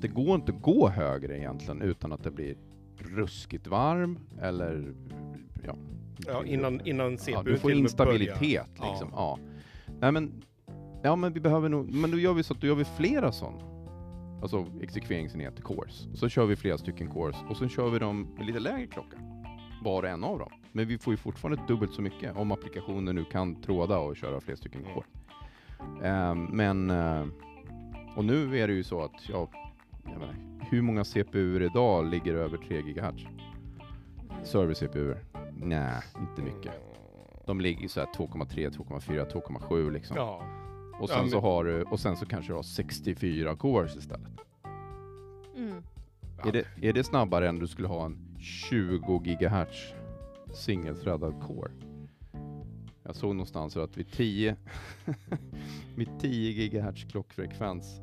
Det går inte att gå högre egentligen utan att det blir ruskigt varm eller ja.
Ja, innan, innan
ja, du får instabilitet
börjar.
liksom. Ja. Nej men, ja men vi behöver nog, men då gör vi så att då gör vi flera sådana. Alltså exekveringsenheter, cores. Och så kör vi flera stycken cores och så kör vi dem med lite lägre klocka. Var och en av dem. Men vi får ju fortfarande dubbelt så mycket om applikationen nu kan tråda och köra flera stycken
Mm.
core. Ehm, men, eh, och nu är det ju så att, ja, jag menar, hur många CPUer idag ligger över 3 GHz? Server-CPUer? Nej, inte mycket. De ligger så här 2,3, 2,4, 2,7 liksom.
Ja.
Och sen
Ja, men-
så har du, och sen så kanske du har 64 cores istället.
Mm.
Är, det, är det snabbare än du skulle ha en 20 GHz singelthreadad core? Jag såg någonstans att vid 10, vid 10 GHz klockfrekvens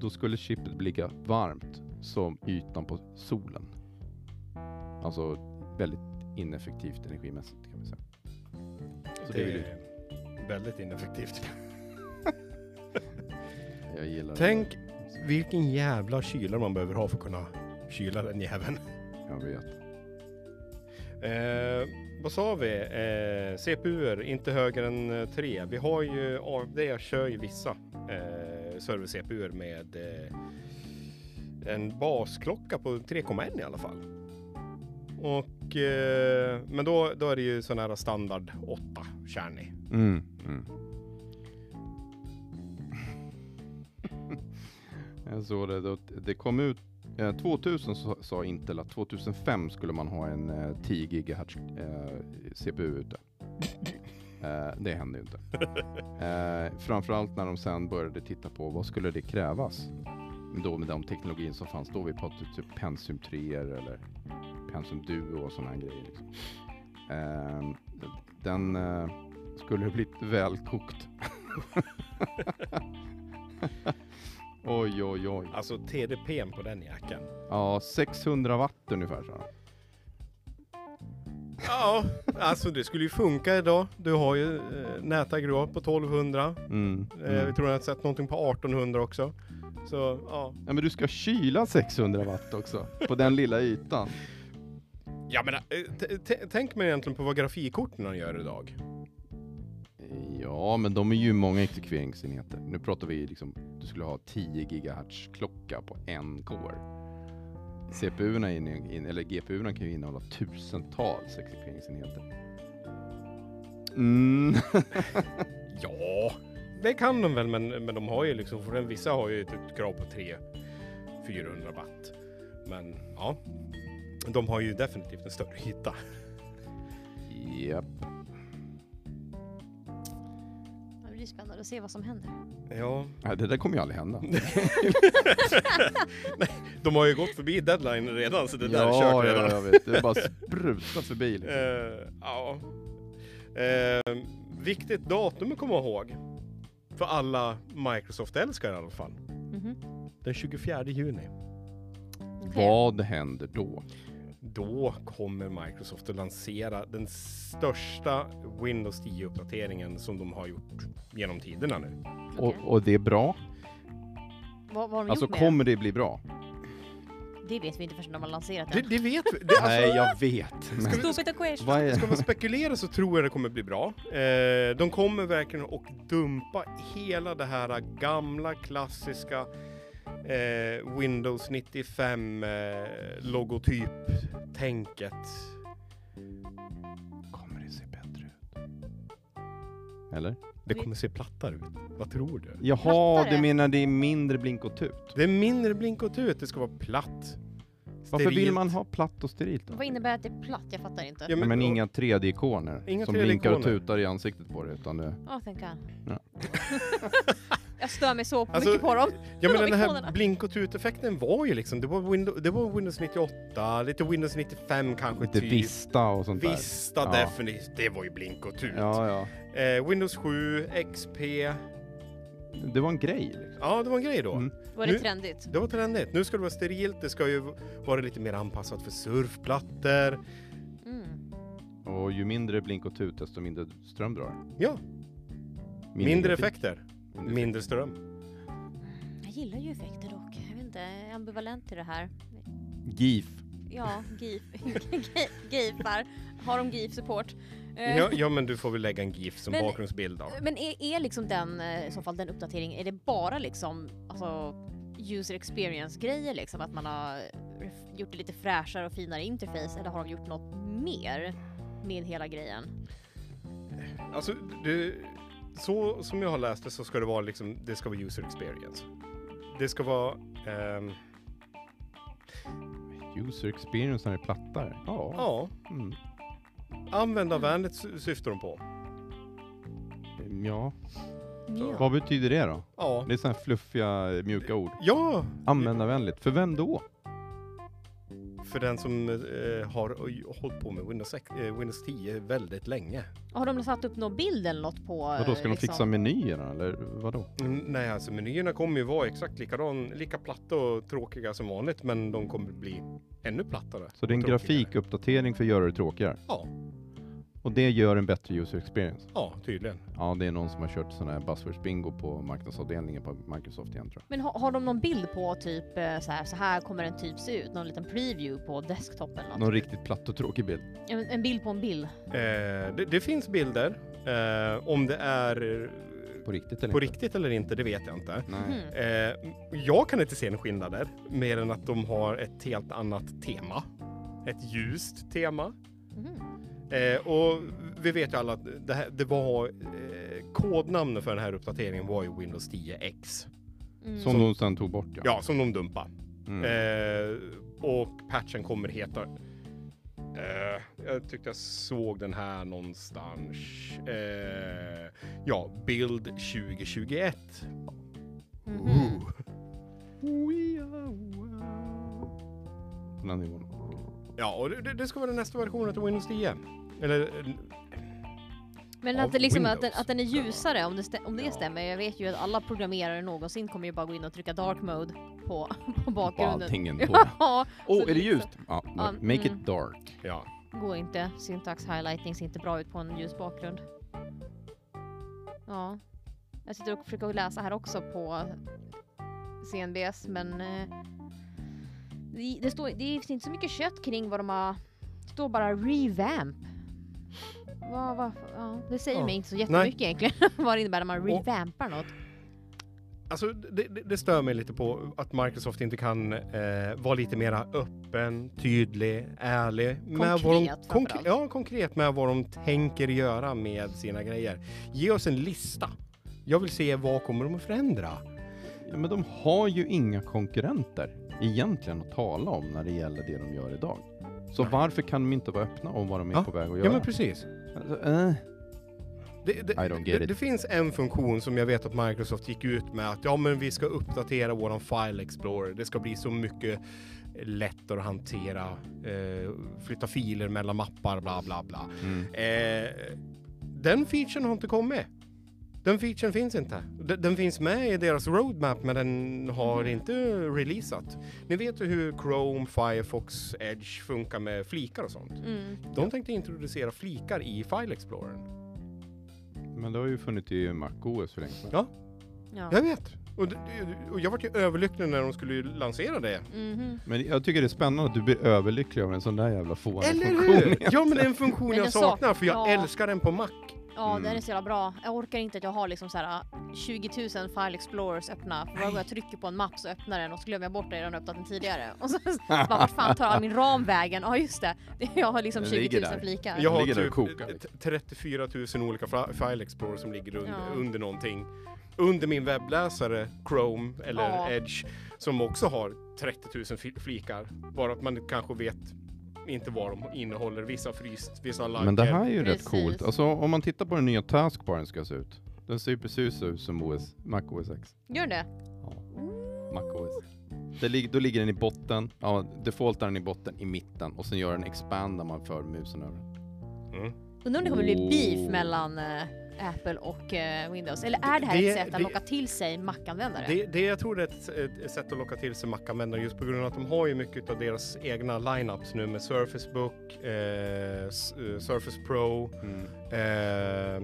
då skulle chippet bli lika varmt som ytan på solen. Alltså väldigt ineffektivt energimässigt kan vi säga. Så det
det
vill ju-
är väldigt ineffektivt.
Jag gillar
Tänk vilken jävla kyla man behöver ha för att kunna kyla den jäveln.
Jag vet.
Eh, vad sa vi? Eh, CPUer, inte högre än 3. Vi har ju AMD kör ju vissa eh, server-CPUer med eh, en basklocka på 3,1 i alla fall. Och, eh, men då, då är det ju sån här standard 8 kärnig.
Mm, mm. Jag såg det, då- det kom ut, eh, 2000 sa, sa Intel att 2005 skulle man ha en eh, 10 GHz eh, CPU ute. Eh, det hände ju inte. Eh, framförallt när de sen började titta på vad skulle det krävas? Då med de teknologin som fanns då. Vi pratade typ Pentium 3 eller Pentium Duo och sådana grejer. Liksom. Eh, den eh, skulle ha blivit väl kokt. oj, oj, oj.
Alltså TDPn på den jäkeln.
Ja, 600 watt ungefär så.
Ja, alltså det skulle ju funka idag. Du har ju eh, nätaggregat på 1200.
Mm,
Eh, vi
mm.
tror att jag har sett någonting på 1800 också. Så ja.
Ja, men du ska kyla 600 watt också på den lilla ytan.
Ja men eh, tänk mig egentligen på vad grafikkorten gör idag.
Ja, men de är ju många exekveringsenheter. Nu pratar vi liksom, du skulle ha 10 GHz klocka på en core. CPU-erna in, in, eller GPU-erna kan ju innehålla tusentals exekveringsenheter. Mm.
Ja, det kan de väl men, men de har ju liksom, för den, vissa har ju ett krav på 300-400 watt. Men ja, de har ju definitivt en större yta.
Japp.
Det blir spännande att se vad som händer.
Ja,
Nej, det där kommer ju aldrig hända.
de har ju gått förbi deadline redan så det där är
ja,
kört
ja,
redan.
jag vet. Det är bara sprutat förbi. Liksom.
Eh, ja. Eh, viktigt datum att komma ihåg. För alla Microsoft-älskare i alla fall.
Mhm.
Den 24 juni.
Okej.
Vad händer då?
Då kommer Microsoft att lansera den största Windows 10-uppdateringen som de har gjort genom tiderna nu.
Och, och det är bra?
Vad, vad har de
Alltså
gjort med
kommer det bli bra?
det vet vi inte förrän de har lanserat
Det,
den.
det vet vi. Det, alltså,
Nej, jag vet. Men,
Stupid question!
vad är...
Ska man spekulera så tror jag det kommer bli bra. Eh, de kommer verkligen att dumpa hela det här gamla klassiska eh, Windows 95 eh, logotyp-tänket.
Kommer det se bättre ut? Eller?
Det kommer se plattare ut. Vad tror du?
Jaha,
Plattare?
du menar det är mindre blink och tut?
Det är mindre blink och tut, det ska vara platt.
Varför vill
sterilt.
man ha platt och sterilt då?
Vad innebär att det är platt? Jag fattar inte.
Ja,
Men,
men-
inga 3D-ikoner
Inga
som blinkar och
3D-ikoner.
tutar i ansiktet på det, utan det...
Ja, thank God.
Ja.
jag stör mig så
Alltså,
mycket på dem.
Ja men
De
den här blink och tut-effekten var ju liksom, det var, Windows, det var Windows 98, lite Windows 95 kanske
Lite
typ.
Vista och sånt där.
Vista
Ja.
definitivt, det var ju blink och tut.
Ja, ja.
Eh, Windows 7, XP,
Det var en grej liksom.
ja det var en grej då.
Mm.
Var det
Nu-
trendigt?
Det var trendigt. Nu ska det vara sterilt, det ska ju vara lite mer anpassat för surfplattor.
Mm.
Och ju mindre blink och tut, desto mindre ström drar
Ja, mindre,
grafik.
effekter,
Mindre
ström.
Jag gillar ju effekter dock. Jag vet inte, jag är ambivalent till det här.
GIF.
Ja, GIF. GIFar. Har de GIF-support? Eh,
Ja, ja men du får väl lägga en GIF som
Men-
bakgrundsbild då.
Men är, är liksom den, eh, i så fall den uppdateringen, är det bara liksom alltså, user experience-grejer liksom? Att man har gjort det lite fräschare och finare interface eller har de gjort något mer med hela grejen?
Alltså, det, så som jag har läst det så ska det vara liksom, det ska vara user experience. Det ska vara, ehm,
User experience när det är plattare. Ja.
ja,
Mm.
användarvänligt sy- syftar de på.
ja.
Ja.
Vad betyder det då?
Ja,
Det är sådana här fluffiga, mjuka ord.
ja
Användarvänligt. För vem då?
För den som eh, har hållit på med Windows, eh, Windows 10 väldigt länge.
Har de satt upp någon bild eller något på?
Vadå, ska de
liksom-
fixa menyerna eller vadå?
Mm, Nej, alltså menyerna kommer ju vara exakt likadan, lika platta och tråkiga som vanligt, men de kommer bli ännu plattare.
Så det är en grafikuppdatering för att göra det tråkigare?
Ja,
Och det gör en bättre user experience?
ja, tydligen.
Ja, det är någon som har kört sån här buzzwords-bingo på marknadsavdelningen på Microsoft igen tror jag.
Men har, har de någon bild på typ eh, så här, så här kommer den typ se ut? Någon liten preview på desktopen? eller
Någon
Något?
riktigt platt och tråkig bild.
En, en bild på en bild?
Eh, det, det finns bilder. Eh, om det är
På riktigt eller
på
inte?
riktigt eller inte, det vet jag inte.
Nej.
Mhm.
Eh, jag kan inte se en skillnad där, mer än att de har ett helt annat tema. Ett ljust tema.
Mhm.
Eh, och vi vet ju alla att det, här, det var eh, kodnamnet för den här uppdateringen var ju Windows 10X.
Mm.
Som de sen tog bort ja.
Ja, som de dumpade.
Mm.
Eh, och patchen kommer heta... Eh, jag tyckte jag såg den här någonstans. Eh, ja, Build 2021.
Mhm.
På den nivån.
Ja, och det, det ska vara den nästa versionen till Windows 10. Eller... eh,
Men att, det liksom, att, den, att den är ljusare, om det, stä- om det stämmer. Jag vet ju att alla programmerare någonsin kommer ju bara gå in och trycka dark mode på, på
På
bakgrunden.
på.
Ja,
Åh,
så
är det
liksom-
ljust? Ja,
Ja,
make
mm.
it dark.
Ja.
går inte. Syntax highlighting ser inte bra ut på en ljus bakgrund. Ja. Jag sitter och försöker läsa här också på CNBS men eh, det, står, det finns inte så mycket kött kring vad de har... Det står bara revamp. Vad, vad, ja, det säger
Ja.
mig inte så jättemycket egentligen. vad det innebär när man
Och-
revampar något.
Alltså, det, det, det stör mig lite på att Microsoft inte kan eh, vara lite mera öppen, tydlig, ärlig. med vad de,
Konkret
konkre-. Ja, konkret med vad de tänker göra med sina grejer. Ge oss en lista. Jag vill se vad kommer de att förändra.
Ja, men de har ju inga konkurrenter egentligen att tala om när det gäller det de gör idag. Så
Nej.
varför kan de inte vara öppna om vad de är
Ja,
på väg att
Ja,
göra?
men precis.
Alltså, eh,
Det, det, det, det finns en funktion som jag vet att Microsoft gick ut med att ja, men vi ska uppdatera våran File Explorer. Det ska bli så mycket lättare att hantera, eh, flytta filer mellan mappar, bla bla bla.
mm.
Eh, den featuren har inte kommit. Den featuren finns inte. Den, den finns med i deras roadmap men den har inte releasat. Ni vet ju hur Chrome, Firefox, Edge funkar med flikar och sånt.
Mm.
De tänkte introducera flikar i File Explorern.
Men det har ju funnits i Mac OS för länge sedan.
Ja,
Ja.
jag vet. Och, och jag var ju överlycklig när de skulle lansera det.
Mhm.
Men jag tycker det är spännande att du blir överlycklig över en sån där jävla fånig
Eller
funktion.
hur? Ja men det är en funktion jag
sak-
saknar för jag
ja.
älskar den på Mac.
Ja,
Mm.
den är så jävla bra. Jag orkar inte att jag har liksom så här 20 000 file explorers öppna. För varje gång jag trycker på en mapp så öppnar den och så glömmer jag bort att jag redan öppnat den tidigare. Och så bara, vart fan tar all min ram vägen? Ja just det, Det- jag har liksom
Den
20
ligger
000
där.
flikar.
Jag har typ
och kokar,
t-
liksom.
34 000 olika file explorer som ligger under,
Ja.
under någonting. Under min webbläsare Chrome eller
Ja.
Edge som också har 30 000 fi- flikar. Bara att man kanske vet inte vad de innehåller. Vissa fryst, vissa liker.
Men det här är ju
Precis.
rätt coolt. Alltså om man tittar på den nya taskbaren ska se ut. Den ser ju precis ut som OS, Mac OS X.
Gör det?
Ja, Mac OS. Det lig- då ligger den i botten, ja, defaultar den i botten i mitten och sen gör den expand när man för musen över den.
Mm.
Undrar om det kommer bli
Oh.
beef mellan eh, Apple och eh, Windows? Eller är det här
Det-
ett sätt att
det-
locka till sig Mac-användare?
Det, det jag tror det är ett, ett sätt att locka till sig Mac-användare just på grund av att de har ju mycket av deras egna lineups nu med Surface Book, eh, eh, Surface Pro, Eh,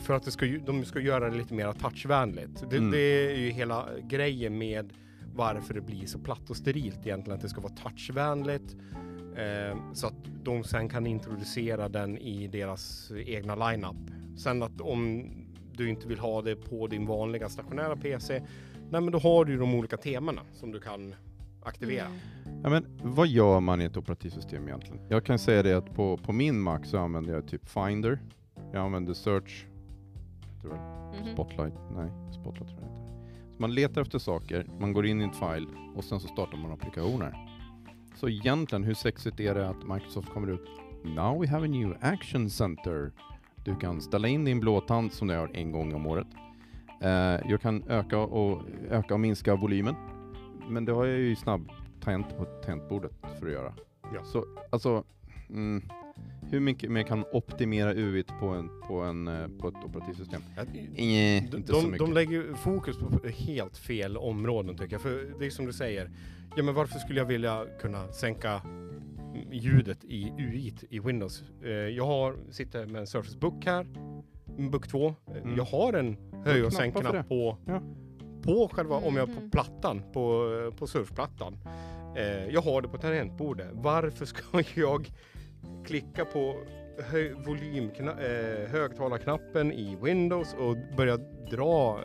för att det ska, de ska göra det lite mer touchvänligt. Det,
Mm.
det är ju hela grejen med varför det blir så platt och sterilt egentligen, att det ska vara touchvänligt. Eh, så att de sen kan introducera den i deras egna lineup. Sen att om du inte vill ha det på din vanliga stationära PC, nej men då har du ju de olika temana som du kan aktivera.
Mm.
Ja, men vad gör man i ett operativsystem egentligen? Jag kan säga det att på, på min Mac så använder jag typ Finder. Jag använder Search. Tror jag.
Mhm.
Spotlight. Nej, Spotlight tror jag inte. Så man letar efter saker, man går in i en file och sen så startar man applikationer. Så egentligen, hur sexigt är det att Microsoft kommer ut Now we have a new action center. Du kan ställa in din blåtand som du gör en gång om året. Eh, jag kan öka och, öka och minska volymen. Men det har jag ju snabb tangent på tangentbordet för att göra.
Ja.
Så alltså, mm, hur mycket mer kan man optimera UI på, en, på, en, eh, på ett operativsystem?
Att-
Nej,
De,
inte så
de,
mycket.
de lägger ju fokus på helt fel områden tycker jag. För det är som du säger, ja men varför skulle jag vilja kunna sänka mm, ljudet i UI i Windows? Eh, jag har, sitter med en Surface Book här, Book 2. Eh,
Mm.
Jag har en höj och sänkknapp på,
Ja.
på själva, om jag är på
Mhm.
plattan, på, eh, på surfplattan. Jag har det på tangentbordet. Varför ska jag klicka på hö, volymkna, eh, högtalarknappen i Windows och börja dra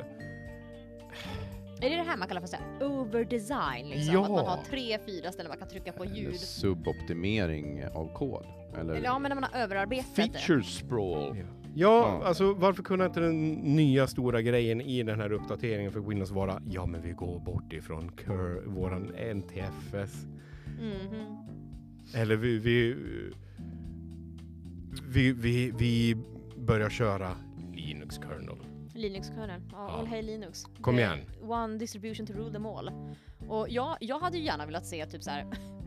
Är det det här man kallar för så här overdesign? Liksom?
Ja.
Att man har tre, fyra ställen man kan trycka på
Eller
ljud?
suboptimering av kod. Eller,
Eller ja, men när man har överarbetat
feature sprawl.
Ja,
Ja.
alltså varför kunde inte den nya stora grejen i den här uppdateringen för Windows vara ja men vi går bort ifrån cur, våran NTFS
Mhm.
eller vi vi, vi, vi, vi börjar köra Linux kernel.
Linux-kernel. Ja,
Ja.
all hey Linux.
Kom igen.
One distribution to rule them all. Och jag, jag hade ju gärna velat se typ så här.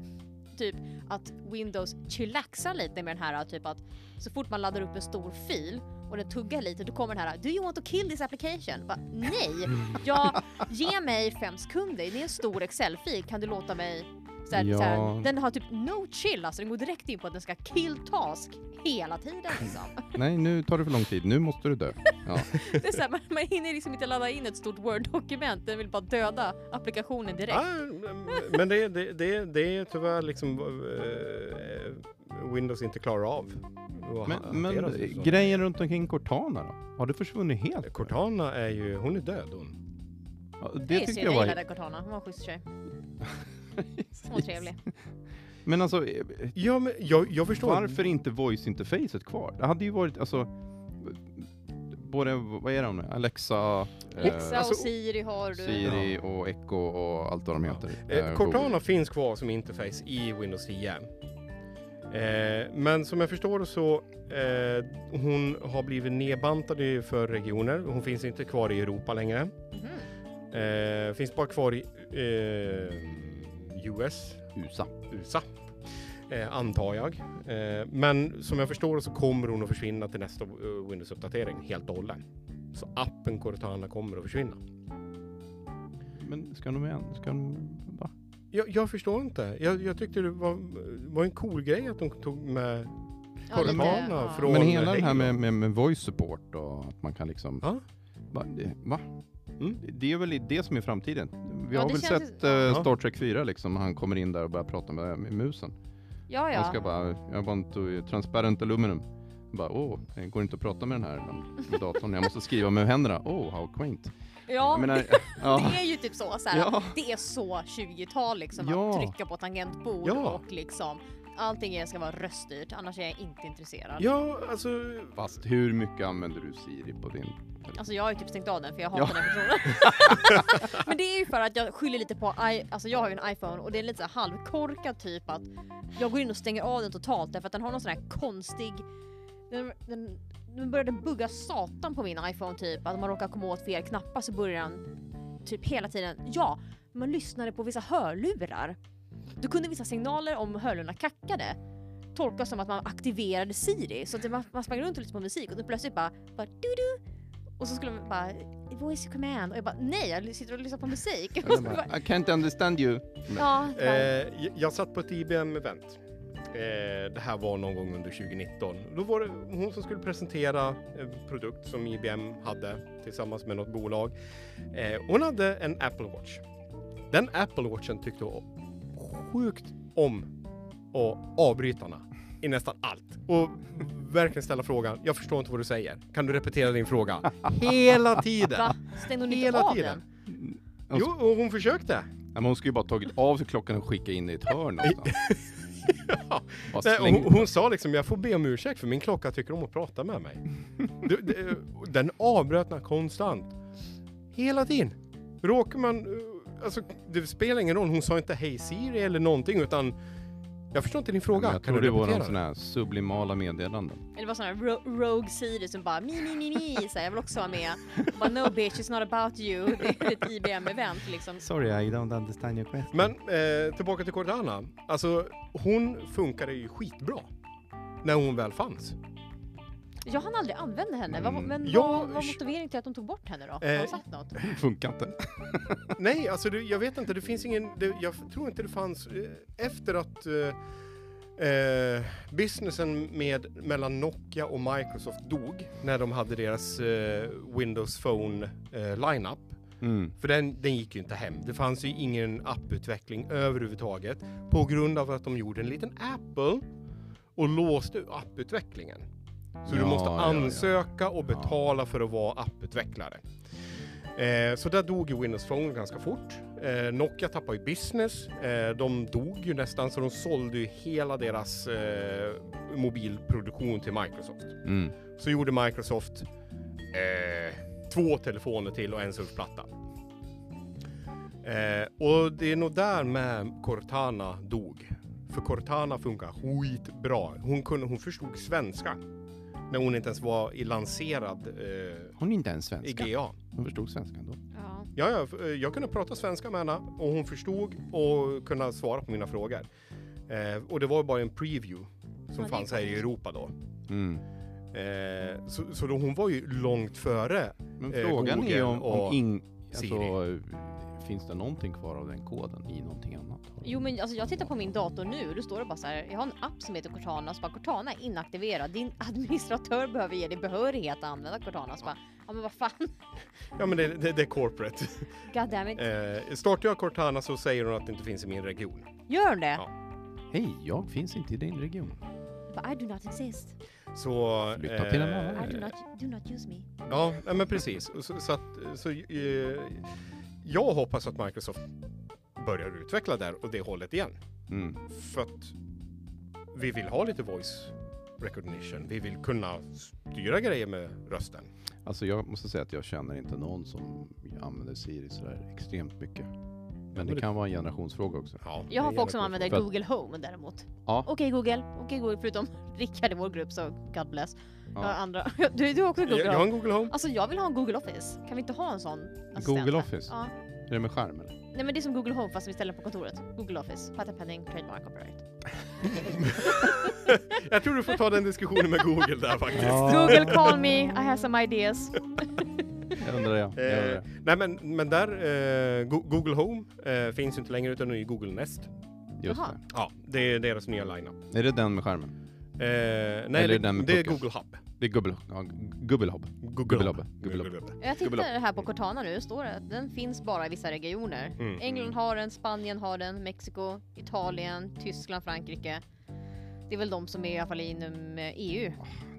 typ att Windows chillaxar lite med den här typ att så fort man laddar upp en stor fil och den tuggar lite då kommer den här Do you want to kill this application? Bara, Nej! Jag, ge mig fem sekunder, det är en stor Excel-fil, kan du låta mig så här, så här,
Ja.
Den har typ no chill, alltså den går direkt in på att den ska kill task hela tiden liksom.
Nej, nu tar det för lång tid. Nu måste du dö. Ja.
Det är så här, man, man hinner liksom inte ladda in ett stort word-dokument, den vill bara döda applikationen direkt.
Ah, men det, det, det, det är tyvärr liksom eh, Windows inte klarar av.
Men, men grejen runt omkring Cortana då? Har det försvunnit helt?
Cortana är ju, hon är död hon.
Ja,
Det
det
är
tycker jag
jag
var...
gillade Cortana, hon var en schysst tjej. Hon var trevlig.
Men alltså,
Ja men jag, jag förstår.
varför inte voice-interfacet kvar? Det hade ju varit, alltså... Både, vad är de nu? Alexa,
Alexa
eh,
alltså,
och Siri har du.
Siri och Echo och allt vad de heter.
Eh,
Eh,
Cortana finns kvar som interface i Windows 10. Eh, men som jag förstår så eh, hon har blivit nedbantad för regioner. Hon finns inte kvar i Europa längre. Eh, finns bara kvar i eh, US,
USA.
USA. Eh, antar jag. Eh, men som jag förstår så kommer hon att försvinna till nästa eh, Windows-uppdatering helt och hållet. Så appen Cortana kommer att försvinna.
Men ska de igen? Ska de... Va?
Jag, jag förstår inte. Jag, jag tyckte det var, var en cool grej att de tog med
Ja,
Cortana
ja.
från-
Men hela det här med, med, med voice support och att man kan liksom...
Ja.
Va? Det, va?
Mm.
Det är väl det som är framtiden. Vi
Ja,
har väl
känns-
sett
ja.
Star Trek 4 liksom, han kommer in där och börjar prata med, med musen.
Ja,
Jag ska
ja.
bara, jag want to transparent aluminum. Jag bara, åh, det går inte att prata med den här med datorn. Jag måste skriva med händerna. Oh, how quaint.
Ja,
menar, ja.
det är ju typ så. så här,
Ja.
Det är så 20-tal liksom,
Ja.
att trycka på tangentbord
Ja.
och liksom allting ska vara röststyrt, annars är jag inte intresserad.
Ja, alltså...
Fast hur mycket använder du Siri på din?
Alltså jag har ju typ stängt av den för jag hatar
Ja.
den personen. Men det är ju för att jag skyller lite på, I, alltså jag har ju en iPhone och det är lite så halvkorkad typ att jag går in och stänger av den totalt därför att den har någon sån här konstig, den, den, den bugga satan på min iPhone typ, att om man råkar komma åt fel knappar så börjar den typ hela tiden, ja, man lyssnade på vissa hörlurar. Då kunde vissa signaler om hörlurarna kackade tolkas som att man aktiverade Siri så att man, man sprang runt och lyssnade på musik och då plötsligt bara, bara du du och så skulle man bara voice command och jag bara nej jag sitter och lyssnar på musik. Och bara,
I can't understand you.
ja,
Eh, jag- satt på ett IBM-event. Eh, det här var någon gång under 2019. Då var det hon som skulle presentera en produkt som IBM hade tillsammans med något bolag. Eh, hon hade en Apple Watch. Den Apple Watchen tyckte sjukt om att avbrytarna i nästan allt. Och verkligen ställa frågan, jag förstår inte vad du säger. Kan du repetera din fråga? Hela tiden!
Va? Stängde hon inte av
tiden.
den?
Jo, och hon försökte.
Men hon skulle ju bara tagit av sig klockan och skicka in i ett hörn någonstans.
Ja. Nej, hon, hon sa liksom, jag får be om ursäkt för min klocka tycker om att prata med mig. Du, det- den avbröt mig konstant. Hela tiden. Råkar man, eh, alltså det spelar ingen roll, hon sa inte hej Siri eller någonting utan jag förstår inte din fråga.
Jag
kan
tror
du
det var någon sån här sublimala meddelanden.
Eller var sån här ro- rogue Siri som bara mi mi mi mi så här, jag vill också vara med. Och bara no bitch it's not about you. Det är ett IBM-event liksom.
Sorry, I don't understand your question.
Men eh, tillbaka till Cortana. Alltså hon funkade ju skitbra. När hon väl fanns.
Jag hann aldrig använda henne. Vad,
Mm.
men
Ja,
vad var motiveringen till att de tog bort henne då? Har
Eh,
de sagt något?
Funkar inte.
Nej, alltså det, jag vet inte, det finns ingen, det, jag tror inte det fanns, eh, efter att eh, eh, businessen med, mellan Nokia och Microsoft dog, när de hade deras eh, Windows Phone eh, lineup,
Mm.
för den, den gick ju inte hem. Det fanns ju ingen apputveckling överhuvudtaget på grund av att de gjorde en liten Apple och låste apputvecklingen. Så du
Ja,
måste
ja, ja.
ansöka och betala för att vara apputvecklare. Eh, så där dog ju Windows Phone ganska fort. Eh, Nokia tappade ju business. Eh, de dog ju nästan så de sålde ju hela deras eh, mobilproduktion till Microsoft.
Mm.
Så gjorde Microsoft eh, två telefoner till och en surfplatta. Eh, och det är nog där med Cortana dog. För Cortana funkar skitbra. Hon, kunde, hon förstod svenska. När hon inte ens var i lanserad eh,
Hon är inte ens
i
svenska.
GA.
Hon förstod svenska ändå.
Ja.
Ja, eh, jag kunde prata svenska med henne och hon förstod och kunde svara på mina frågor. Eh, och det var bara en preview som
Ja, är
fanns här i. Europa då.
Mm.
Eh, så, så då hon var ju långt före.
Men
Eh,
frågan är
Google
om, om
och
ing, alltså,
Siri.
Finns det någonting kvar av den koden i någonting annat?
Jo men alltså jag tittar på min dator nu och då står det bara så här. Jag har en app som heter Cortana. Så bara Cortana är inaktiverad. Din administratör behöver ge dig behörighet att använda Cortana. Så bara, ja men vad fan.
Ja men det, det, det är corporate.
God damn it.
Eh, startar jag Cortana så säger hon att det inte finns i min region.
Gör det?
Ja.
Hej, jag finns inte i din region.
But I do not exist.
Så...
Flytta till en annan.
eh,
I do not, do not use me.
Ja, men precis. Så, så att, så, eh, jag hoppas att Microsoft börjar utveckla där och det hållet igen.
Mm.
För att vi vill ha lite voice recognition. Vi vill kunna styra grejer med rösten.
Alltså jag måste säga att jag känner inte någon som använder Siri sådär extremt mycket. Men det kan vara en generationsfråga också.
Ja,
Jag har folk som använder Google Home däremot.
Ja.
Okej Google, okej Google, förutom Rickard i vår grupp så God bless. Jag har
Ja.
andra. Du, du har också Google
jag har
Home.
en Google Home.
Alltså jag vill ha en Google Office. Kan vi inte ha en sån assistent?
Google
här?
Office?
Ja.
Är det med skärm eller?
Nej men det är som Google Home fast vi ställer på kontoret. Google Office. Patent pending, trademark, copyright.
Jag tror du får ta den diskussionen med Google där faktiskt.
Google call me, I have some ideas.
Jag undrar jag. jag undrar
Eh, nej men, men där, eh, Go- Google Home eh, finns ju inte längre utan nu är Google Nest.
Just
Ja, det är deras nya lineup.
det. Är det den med skärmen?
Eh, nej,
Eller
det, det är. Google Hub.
Det är gubbel, ja, gubbelhobb. Gubbelobbe. Gubbelobbe.
Jag
Gubbelhobb.
tittar här på Cortana nu, står det att den finns bara i vissa regioner.
Mm.
England har den, Spanien har den, Mexiko, Italien, Tyskland, Frankrike. Det är väl de som är i alla fall inom eh, EU.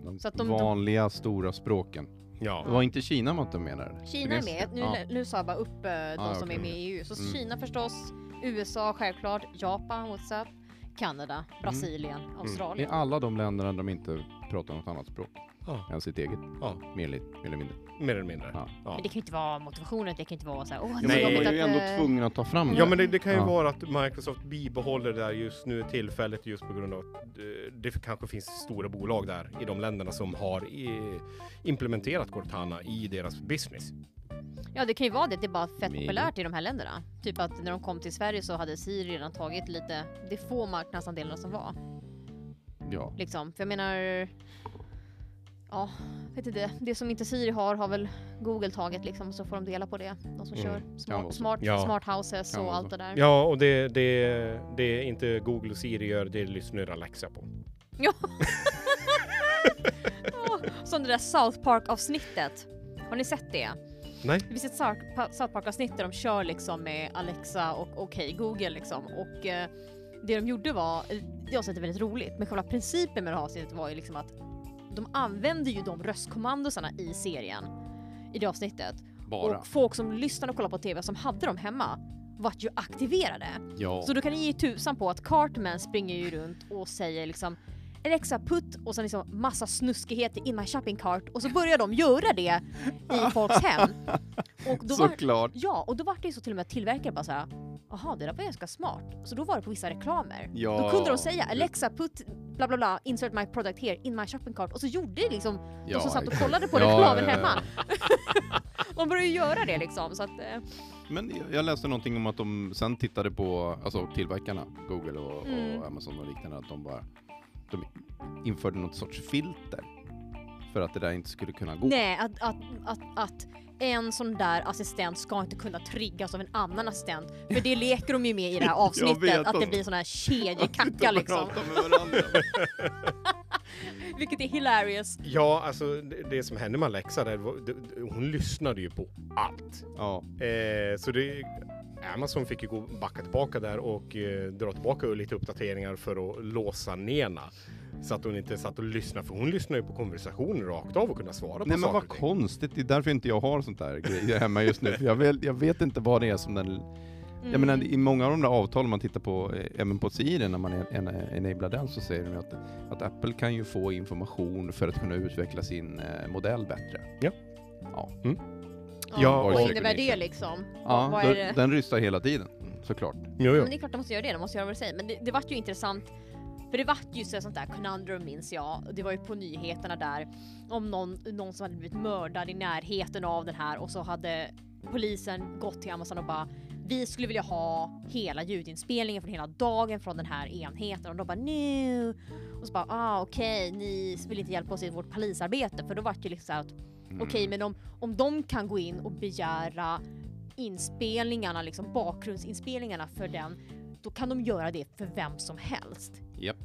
De
Så att de- de-
vanliga stora språken.
Ja.
Det var inte Kina man inte menade?
Kina är med, nu,
Ja.
nu sa jag bara upp eh, de
Ah,
som
okej.
är med i EU. Så
Mm.
Kina förstås, USA självklart, Japan, WhatsApp, Kanada, Brasilien,
Det är
Australien.
alla de länderna de inte pratar något annat språk
Ja.
än sitt eget.
Ja.
Mer, eller- mer eller mindre.
Mer eller mindre.
Ja.
Ja.
Men det kan ju inte vara motivationen, det kan ju inte vara såhär, åh det är
Nej,
så
de är ju
att...
ändå
eh,
tvungna att ta fram det.
Ja men det, det kan ju
Ja.
vara att Microsoft bibehåller det där just nu tillfället just på grund av att eh, det kanske finns stora bolag där i de länderna som har eh, implementerat Cortana i deras business.
Ja det kan ju vara det, det är bara fett
Maybe.
populärt i de här länderna. Typ att när de kom till Sverige så hade Siri redan tagit lite, de få marknadsandelarna som var.
Ja.
Liksom. För jag menar, ja, vet inte, det som inte Siri har har väl Google tagit liksom, så får de dela på det. De som
Mm,
kör smart, smart,
Ja.
smart houses och allt det där.
Ja, och det, det, det inte Google och Siri gör, det lyssnar Alexa på.
Ja. Som det där South Park avsnittet. Har ni sett det?
Nej.
Det finns ett South Pa- South Park avsnitt där de kör liksom med Alexa och okej Google liksom och eh, det de gjorde var, eh, det avsnittet är väldigt roligt, men själva principen med det här avsnittet var ju liksom att de använder ju de röstkommandosarna i serien i det avsnittet.
Bara.
Och folk som lyssnade och kollade på TV som hade dem hemma vart ju aktiverade.
Ja.
Så då kan ni ge tusan på att Cartman springer ju runt och säger liksom Alexa put och sen liksom massa snuskigheter in my shopping cart och så börjar de göra det i folks hem. Och då var,
Såklart.
ja, och då var det ju så till och med att tillverkare bara såhär Jaha, det där var ganska smart. Så då var det på vissa reklamer.
Ja.
Då kunde de säga Alexa put bla bla bla insert my product here in my shopping cart och så gjorde det liksom de som satt och kollade på
Ja,
reklamen
ja, ja.
hemma. de började ju göra det liksom så att eh,
Men jag- jag läste någonting om att de sen tittade på, alltså tillverkarna, Google och,
Mm.
och Amazon och liknande, att de bara de införde något sorts filter för att det där inte skulle kunna gå.
Nej, att, att, att, att en sån där assistent ska inte kunna triggas av en annan assistent. För det leker de ju med i det här avsnittet, att det
de-
blir sån här kedjekacka liksom. Vilket är hilarious.
Ja, alltså det, det som hände med Alexa, där, det, det- hon lyssnade ju på allt.
ja.
Eh, så det, Amazon fick ju gå backa tillbaka där och eh, dra tillbaka lite uppdateringar för att låsa Nena. Så att hon inte satt och lyssnade, för hon lyssnar ju på konversationer rakt av och kunna svara på
Nej men vad konstigt, det är därför inte jag har sånt där grejer hemma just nu. Jag, vet, jag vet inte vad det är som den...
Mm.
Jag menar i många av de där avtalen man tittar på, eh, även på Siri när man är en, enablar den så säger de att, att Apple kan ju få information för att kunna utveckla sin eh, modell bättre.
Ja.
Ja,
ja,
Ja,
vad
och-
innebär det liksom?
ja
vad är
den,
det?
den rystar hela tiden såklart.
Jo,
Ja,
jo.
men det är klart de måste göra det, de måste göra vad de säger. Men det, det vart ju intressant, för det vart ju sånt där conundrum minns jag. Det var ju på nyheterna där om någon, någon som hade blivit mördad i närheten av den här och så hade polisen gått till Amazon och bara vi skulle vilja ha hela ljudinspelningen från hela dagen från den här enheten och de bara nu och så bara ah okej ni vill inte hjälpa oss i vårt polisarbete för då vart det liksom så att
Mm.
Okej, men om, om de kan gå in och begära inspelningarna, liksom bakgrundsinspelningarna för den, då kan de göra det för vem som helst.
Japp.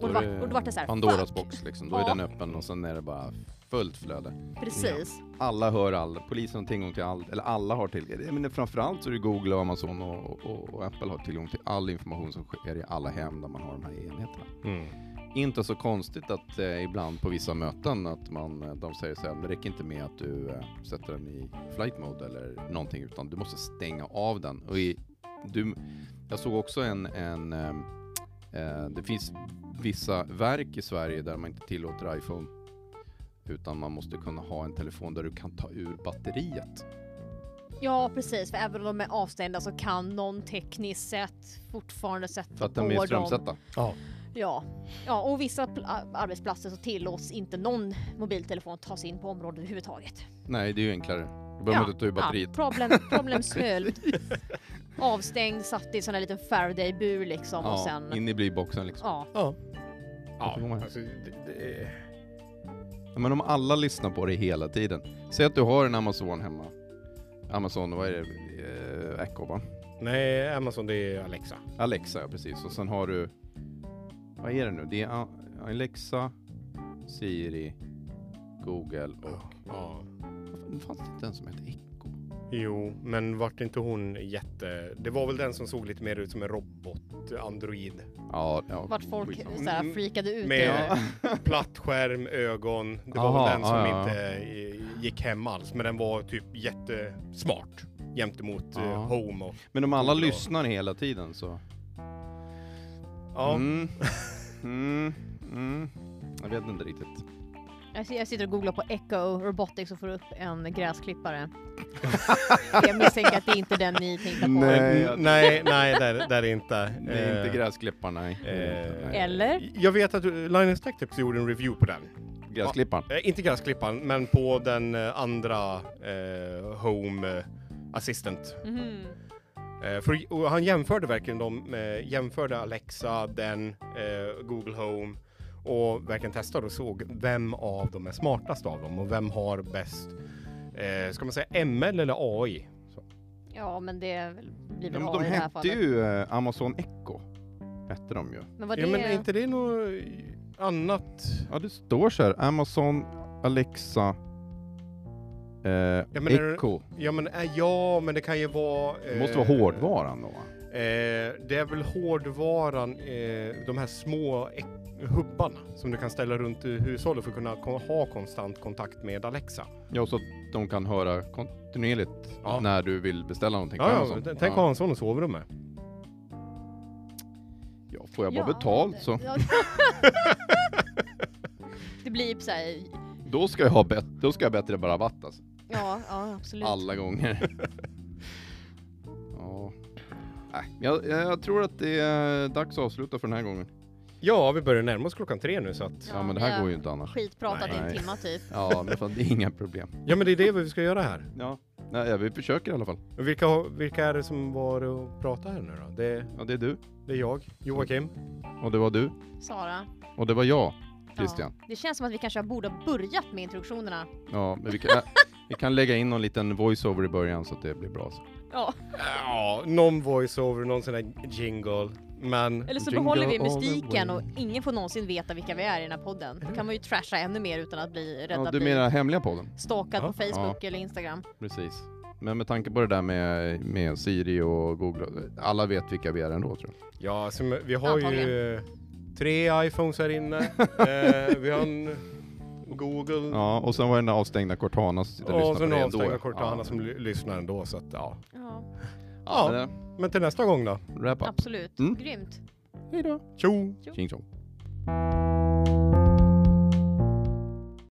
Och
Då
då,
är
vart, och då vart det så här,
Pandoras
fuck.
box liksom, då är
Ja.
den öppen och sen är det bara fullt flöde.
Precis.
Alla hör all, polisen har tillgång till allt, eller alla har tillgång, menar framförallt så är det Google och Amazon och, och, och Apple har tillgång till all information som sker i alla hem där man har de här enheterna.
Mm.
Inte så konstigt att eh, ibland på vissa möten att man, eh, de säger så här, det räcker inte med att du eh, sätter den i flight mode eller någonting utan du måste stänga av den. Och i, du, jag såg också en, en eh, eh, det finns vissa verk i Sverige där man inte tillåter iPhone utan man måste kunna ha en telefon där du kan ta ur batteriet.
Ja, precis. För även om de är avstängda så kan någon tekniskt sett fortfarande sätta
För att
på
är
dem.
strömsätta.
Ja.
Ja. ja, och vissa arbetsplatser så tillåts inte någon mobiltelefon ta sig in på området överhuvudtaget.
Nej, det är ju enklare. Du behöver inte ta ur batteriet.
Ja, problem, problem solved. Avstängd, satt i sån här liten Faraday-bur liksom och
Ja,
sen...
in i blyboxen liksom.
Ja,
Ja.
Ja, man-
alltså, det, det,
Ja, men om alla lyssnar på dig hela tiden. Säg att du har en Amazon hemma. Amazon, vad är det? Eh, Echo va?
nej, Amazon det är Alexa.
Alexa, ja, precis. Och sen har du... Vad är det nu? Det är Alexa, Siri Google och...
Ja.
Det fanns inte en som hette Echo?
Jo, men vart inte hon jätte... Det var väl den som såg lite mer ut som en robot, android.
Ja, ja.
Vart folk
skitsamma.
såhär freakade ut
med-. Platt skärm, ögon. Det var
Aha,
väl den som
ja, ja.
inte eh, gick hem alls. Men den var typ jättesmart gentemot eh,
Ja.
Home och...
Men om alla
och-
lyssnar hela tiden så...
Ja.
Mm. Mm. Mm. Jag vet inte riktigt.
Jag sitter och googlar på Echo Robotics och får upp en gräsklippare. jag misstänker att det är inte den ni tänkte på.
Nej.
Nej, nej, nej, där, där är inte.
Det är inte
Eh,
gräsklipparen, nej. Det är inte,
eh,
nej.
Eller?
Jag vet att du- Linus Tech Tips gjorde en review på den.
Gräsklipparen?
Eh, inte gräsklipparen, men på den eh, andra eh, Home eh, Assistant.
Mhm.
Eh, för, och han jämförde verkligen dem, eh, jämförde Alexa, den, eh, Google Home och verkligen testade och såg vem av dem är smartast av dem och vem har bäst, eh, ska man säga ML eller AI? Så.
Ja, men det är väl- blir
Ja,
väl
men
A
de
i det här
hette
fallet.
ju eh, Amazon Echo. Hette de ju.
Men vad det
Ja, men är inte det något annat?
Ja, det står så här. Amazon, Alexa, eh,
men är det-
Echo.
Ja men, eh, ja, men det kan ju vara...
Det måste vara
eh,
hårdvaran då?
Eh, det är väl hårdvaran, eh, de här små hubbarna som du kan ställa runt i hushållet för att kunna ha konstant kontakt med Alexa.
Ja, så att de kan höra kontinuerligt
Ja.
när du vill beställa någonting
Ja, ja, tänk att ha en sån i sovrummet.
Ja, får jag bara
Ja,
betalt
det-
så
ja. det blir ju såhär,
då ska jag ha bet- då ska jag bättre rabatt alltså.
ja, ja absolut.
Alla gånger. ja. Nej, jag, jag tror att det är dags att avsluta för den här gången.
Ja, vi börjar närma oss klockan tre nu så att...
Ja, men det här går ju inte annars.
Skitpratat i en
Nej.
timma typ.
Ja, men fan, det är inga problem.
Ja, men det är det vi ska göra här.
Ja, Nej, vi försöker i alla fall.
Och Vilka, har- vilka är det som var och pratade här nu då? Det,
Ja, det är du,
det är jag, Joakim.
och det var du,
Sara.
och det var jag, Christian.
Ja. Det känns som att vi kanske borde ha börjat med introduktionerna.
Ja, men vi kan, vi kan lägga in någon liten voiceover i början så att det blir bra. Så.
Ja,
Ja, någon voiceover, någon sån där jingle. Men...
eller så behåller vi mystiken och ingen får någonsin veta vilka vi är i den här podden. Då kan man ju trasha ännu mer utan att bli rädd
Ja,
att
du
bli
menar hemliga podden?
stalkad
Ja.
på Facebook eller Instagram.
Precis. Men med tanke på det där med, med Siri och Google, alla vet vilka vi är ändå tror jag.
Ja, som, vi har ju
Antagligen.
eh, tre iPhones här inne. eh, vi har en Google.
Ja, och sen var det den avstängda Cortana som sitter och
och
lyssnar
sen
på det
avstängda
ändå.
Cortana
ja.
som ly- lyssnar ändå så att ja.
Ja,
Ja,
Men,
men till nästa gång då.
Wrap up.
absolut.
Mm.
Grymt.
Hej då.
Tjo!
Tjing tjong.